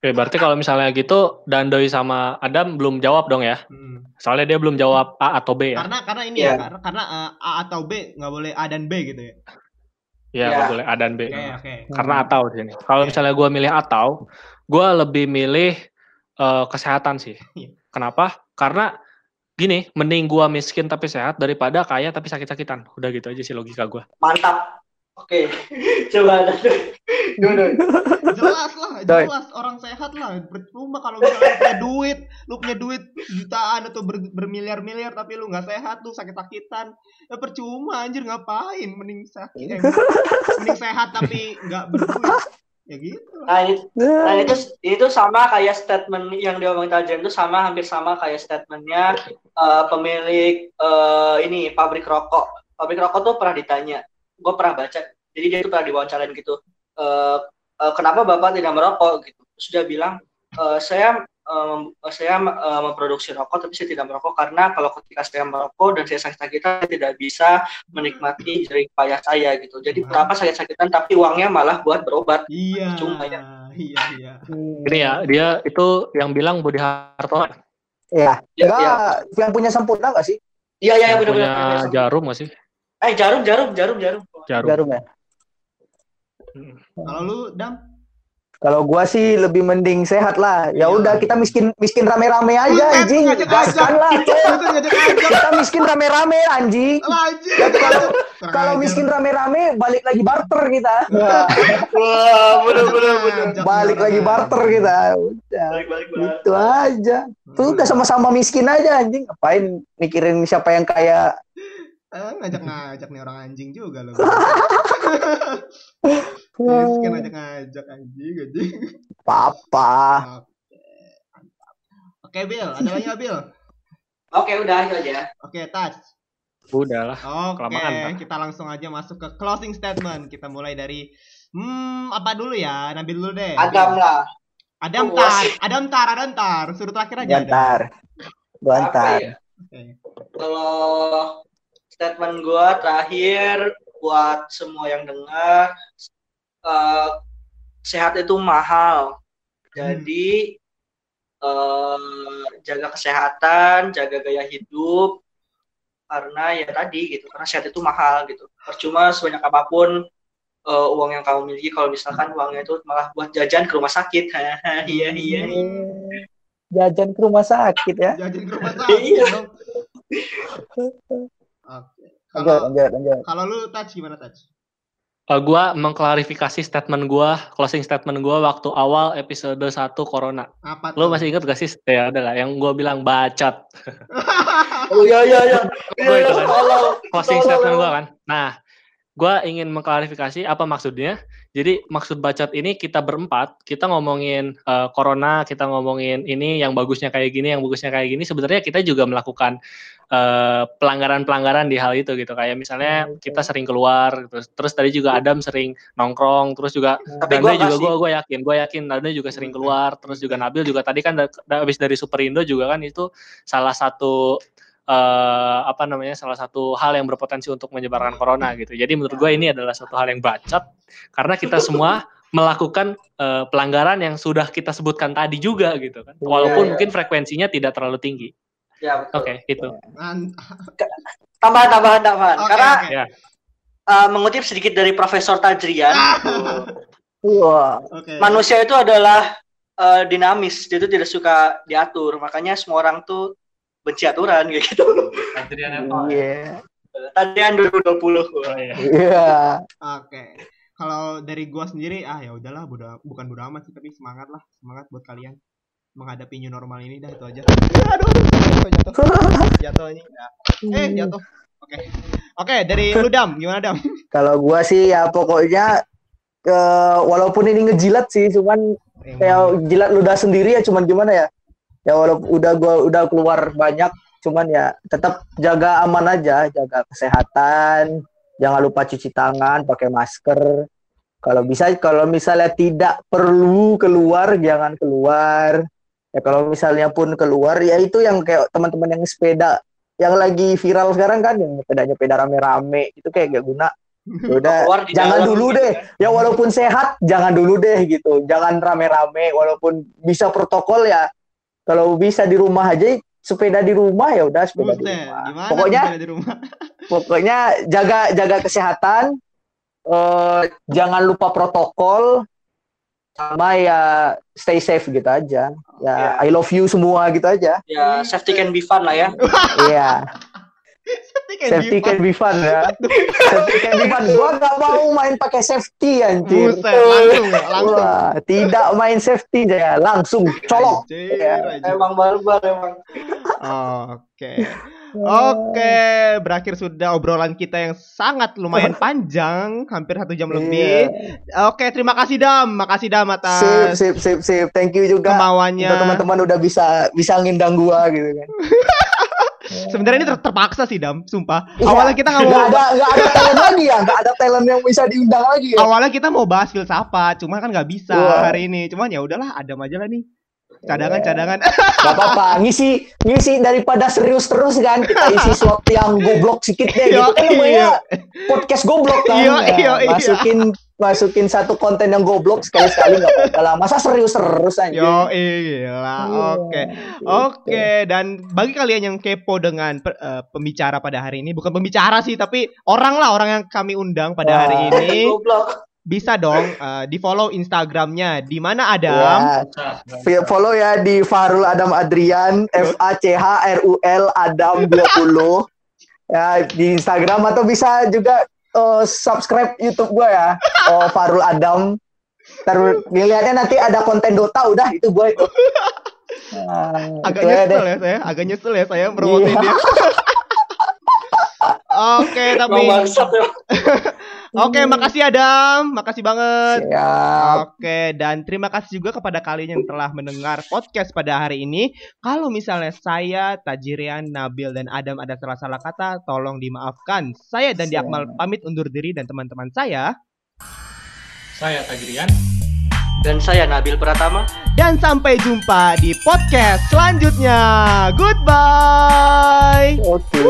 Oke, berarti kalau misalnya gitu Dandoy sama Adam belum jawab dong ya? Hmm. Soalnya dia belum jawab A atau B ya? Karena karena ini Iya. ya karena karena eh, A atau B nggak boleh A dan B gitu ya. Iya, Iya. nggak boleh A dan B. Oke oke. Karena atau di sini. Kalau Oke. misalnya gue milih atau, gue lebih milih eh, kesehatan sih. Iya. Kenapa? Karena gini, mending gue miskin tapi sehat daripada kaya tapi sakit-sakitan. Udah gitu aja sih logika gue. Mantap. Oke, coba ada dulu. Jelas lah, jelas orang sehat lah. Percuma kalau misalnya lu punya duit, lu punya duit jutaan atau ber- bermiliar-miliar tapi lu nggak sehat tuh sakit-sakitan. Ya percuma anjir ngapain mending sakit. Eh, mending sehat tapi nggak berduit. Ya gitu. Nah, ini, nah itu itu sama kayak statement yang diomongin Tajan itu sama hampir sama kayak statementnya eh, pemilik eh, ini pabrik rokok. Pabrik rokok tuh pernah ditanya, gue pernah baca. Jadi dia tuh pernah diwawancarain gitu. eh, eh, kenapa bapak tidak merokok gitu? Terus dia bilang, "Eh, saya eh, mem- saya eh, memproduksi rokok tapi saya tidak merokok karena kalau ketika saya merokok dan saya sakit-sakitan saya tidak bisa menikmati jerih payah saya gitu. Jadi kenapa sakit-sakitan tapi uangnya malah buat berobat? Iya. Percuma ya. Iya iya. Ini ya, dia itu yang bilang Budi Hartono. Ya, Ya, enggak ya. yang punya sempurna nggak sih? Iya iya yang punya benar-benar. jarum gak sih? Eh jarum jarum jarum jarum. Jarum. Jarum ya. Kalau lu dam Kalau gua sih lebih mending sehat lah. Ya Iya. udah kita miskin miskin rame-rame aja anjing. Gaskan lah. Kita miskin rame-rame anjing. Kalau ajar. miskin rame-rame balik lagi barter kita. Wah, Wah benar benar benar. Ngajak balik lagi barter kita. Udah. Itu aja. Tuh udah sama-sama miskin aja anjing. Ngapain mikirin siapa yang kaya? Eh, ngajak-ngajak nih orang anjing juga lo. Yes, kan ngajak-ngajak anjing anjing. Papa. Oke. Bill, ada lagi nggak Bill? Oke udah itu aja. Oke, touch. Udah lah. Oke, Kelamaan, kita langsung aja masuk ke closing statement. Kita mulai dari hmm apa dulu ya? Nabil dulu deh. Adam lah. Adam Oh, tar, asik. Adam tar, Adam tar. Suruh terakhir aja. Adam. Bantar. Apa ya? Oke. Kalau statement gua terakhir buat semua yang dengar eh, sehat itu mahal. Jadi eh, jaga kesehatan, jaga gaya hidup karena ya tadi gitu karena sehat itu mahal gitu. Percuma sebanyak apa pun eh, uang yang kamu miliki kalau misalkan uangnya itu malah buat jajan ke rumah sakit. Hahaha, iya iya. iya. Jajan ke rumah sakit ya. Jajan ke rumah sakit Iya. dong. Oke. Lanjut, Kalau lanjut, lanjut. kalau lu touch gimana touch? Eh, gua mengklarifikasi statement gua, closing statement gua waktu awal episode 1 Corona. Apa Lo masih inget gak sih? Ya udah lah, yang gua bilang bacot. Oh iya iya iya. Gua itu kan. Tolong. Closing Tolong, statement gua kan. Nah, gua ingin mengklarifikasi apa maksudnya. Jadi maksud bacot ini kita berempat, kita ngomongin eh, corona, kita ngomongin ini yang bagusnya kayak gini, yang bagusnya kayak gini. Sebenarnya kita juga melakukan eh, pelanggaran-pelanggaran di hal itu gitu. Kayak misalnya kita sering keluar, terus terus tadi juga Adam sering nongkrong, terus juga Tapi gua juga gue gue yakin, gue yakin Dande juga sering keluar, terus juga Nabil juga tadi kan habis dari Superindo juga kan itu salah satu eh, apa namanya salah satu hal yang berpotensi untuk menyebarkan corona gitu. Jadi menurut gue ini adalah satu hal yang bacot karena kita semua melakukan eh, pelanggaran yang sudah kita sebutkan tadi juga gitu kan. Walaupun iya. mungkin frekuensinya tidak terlalu tinggi. Ya betul. Oke, itu. Mantap. Tambahan tambahan tambahan. Oke, Karena oke. Ya. uh, mengutip sedikit dari Profesor Tajrian, Wah. Oke. manusia itu adalah uh, dinamis, dia itu tidak suka diatur. Makanya semua orang tuh benci aturan kayak gitu. Adrian Iya. Tajrian 2020. Oh, iya. Iya. Oke. Kalau dari gua sendiri ah ya udahlah bodo, bukan bodo amat sih tapi semangat lah, semangat buat kalian menghadapi new normal ini dah itu aja. Aduh, jatuh jatuh. Jatuh ini. Nah. Eh, jatuh. Oke. Oke, dari lu Dam, gimana Dam? Kalau gua sih ya pokoknya ke walaupun ini ngejilat sih, cuman kayak jilat ludah sendiri ya cuman gimana ya? Ya walaupun udah gua udah keluar banyak, cuman ya tetap jaga aman aja, jaga kesehatan, jangan lupa cuci tangan, pakai masker. Kalau bisa kalau misalnya tidak perlu keluar jangan keluar. Ya kalau misalnya pun keluar ya itu yang kayak teman-teman yang sepeda yang lagi viral sekarang kan yang sepedanya sepeda rame-rame itu kayak gak guna. Ya Udah jangan dalam dulu gitu deh. Ya walaupun sehat jangan dulu deh gitu. Jangan rame-rame walaupun bisa protokol ya. Kalau bisa di rumah aja sepeda di rumah ya udah sepeda di rumah. gimana Pokoknya di rumah? pokoknya jaga jaga kesehatan eh jangan lupa protokol sama ya stay safe gitu aja ya Ya. I love you semua gitu aja Ya, safety can be fun lah ya. iya Safety can safety be can be fun ya safety can be fun gua nggak mau main pakai safety anjir Buset, langsung langsung. Wah, tidak main safety ya langsung colok Anjir, Ya, anjir. Emang barbar emang. Oke. Oke, berakhir sudah obrolan kita yang sangat lumayan panjang, hampir satu jam lebih. Oke, terima kasih Dam, makasih Dam sip atas sip sip sip thank you juga kemauannya. untuk teman-teman udah bisa bisa ngundang gua gitu kan Sebenarnya ini ter- terpaksa sih Dam, sumpah. Iya. Awalnya kita nggak mau, ada nggak ada talent lagi ya nggak ada talent yang bisa diundang lagi ya awalnya kita mau bahas filsafat, cuma kan nggak bisa Wah. hari ini. Cuman ya udahlah, ada aja lah nih. Cadangan-cadangan. Gak apa-apa, ngisi ngisi daripada serius terus kan kita isi suatu yang goblok sedikit deh gitu kan Iya, namanya podcast goblok kan. Iya, Ya, iya, iya. masukin masukin satu konten yang goblok sekali-sekali nggak apa-apa lah. Masa serius terus aja. Yo, gila. Iya, Oke. gitu. Oke, dan bagi kalian yang kepo dengan per- eh, pembicara pada hari ini, bukan pembicara sih, tapi orang lah orang yang kami undang pada hari Wah. ini, Goblok. Bisa dong eh, di follow Instagramnya. Di mana Ya, Adam? F- follow ya di Farul Adam Adrian F A C H R U L Adam 20 ya di Instagram atau bisa juga eh, subscribe YouTube gua ya oh Farul Adam dilihatnya nanti ada konten Dota udah itu gua itu Nah, Agak itu ya nyesel deh. ya saya, agak nyesel ya saya promotin Iya. dia. Oke, tapi Oke, makasih Adam, makasih banget. Siap. Oke, dan terima kasih juga kepada kalian yang telah mendengar podcast pada hari ini. Kalau misalnya saya, Tajirian, Nabil, dan Adam ada salah-salah kata, tolong dimaafkan. Saya dan Siap. Diakmal pamit undur diri dan teman-teman saya. Saya Tagirian. Dan saya Nabil Pratama. Dan sampai jumpa di podcast selanjutnya. Goodbye. Oke.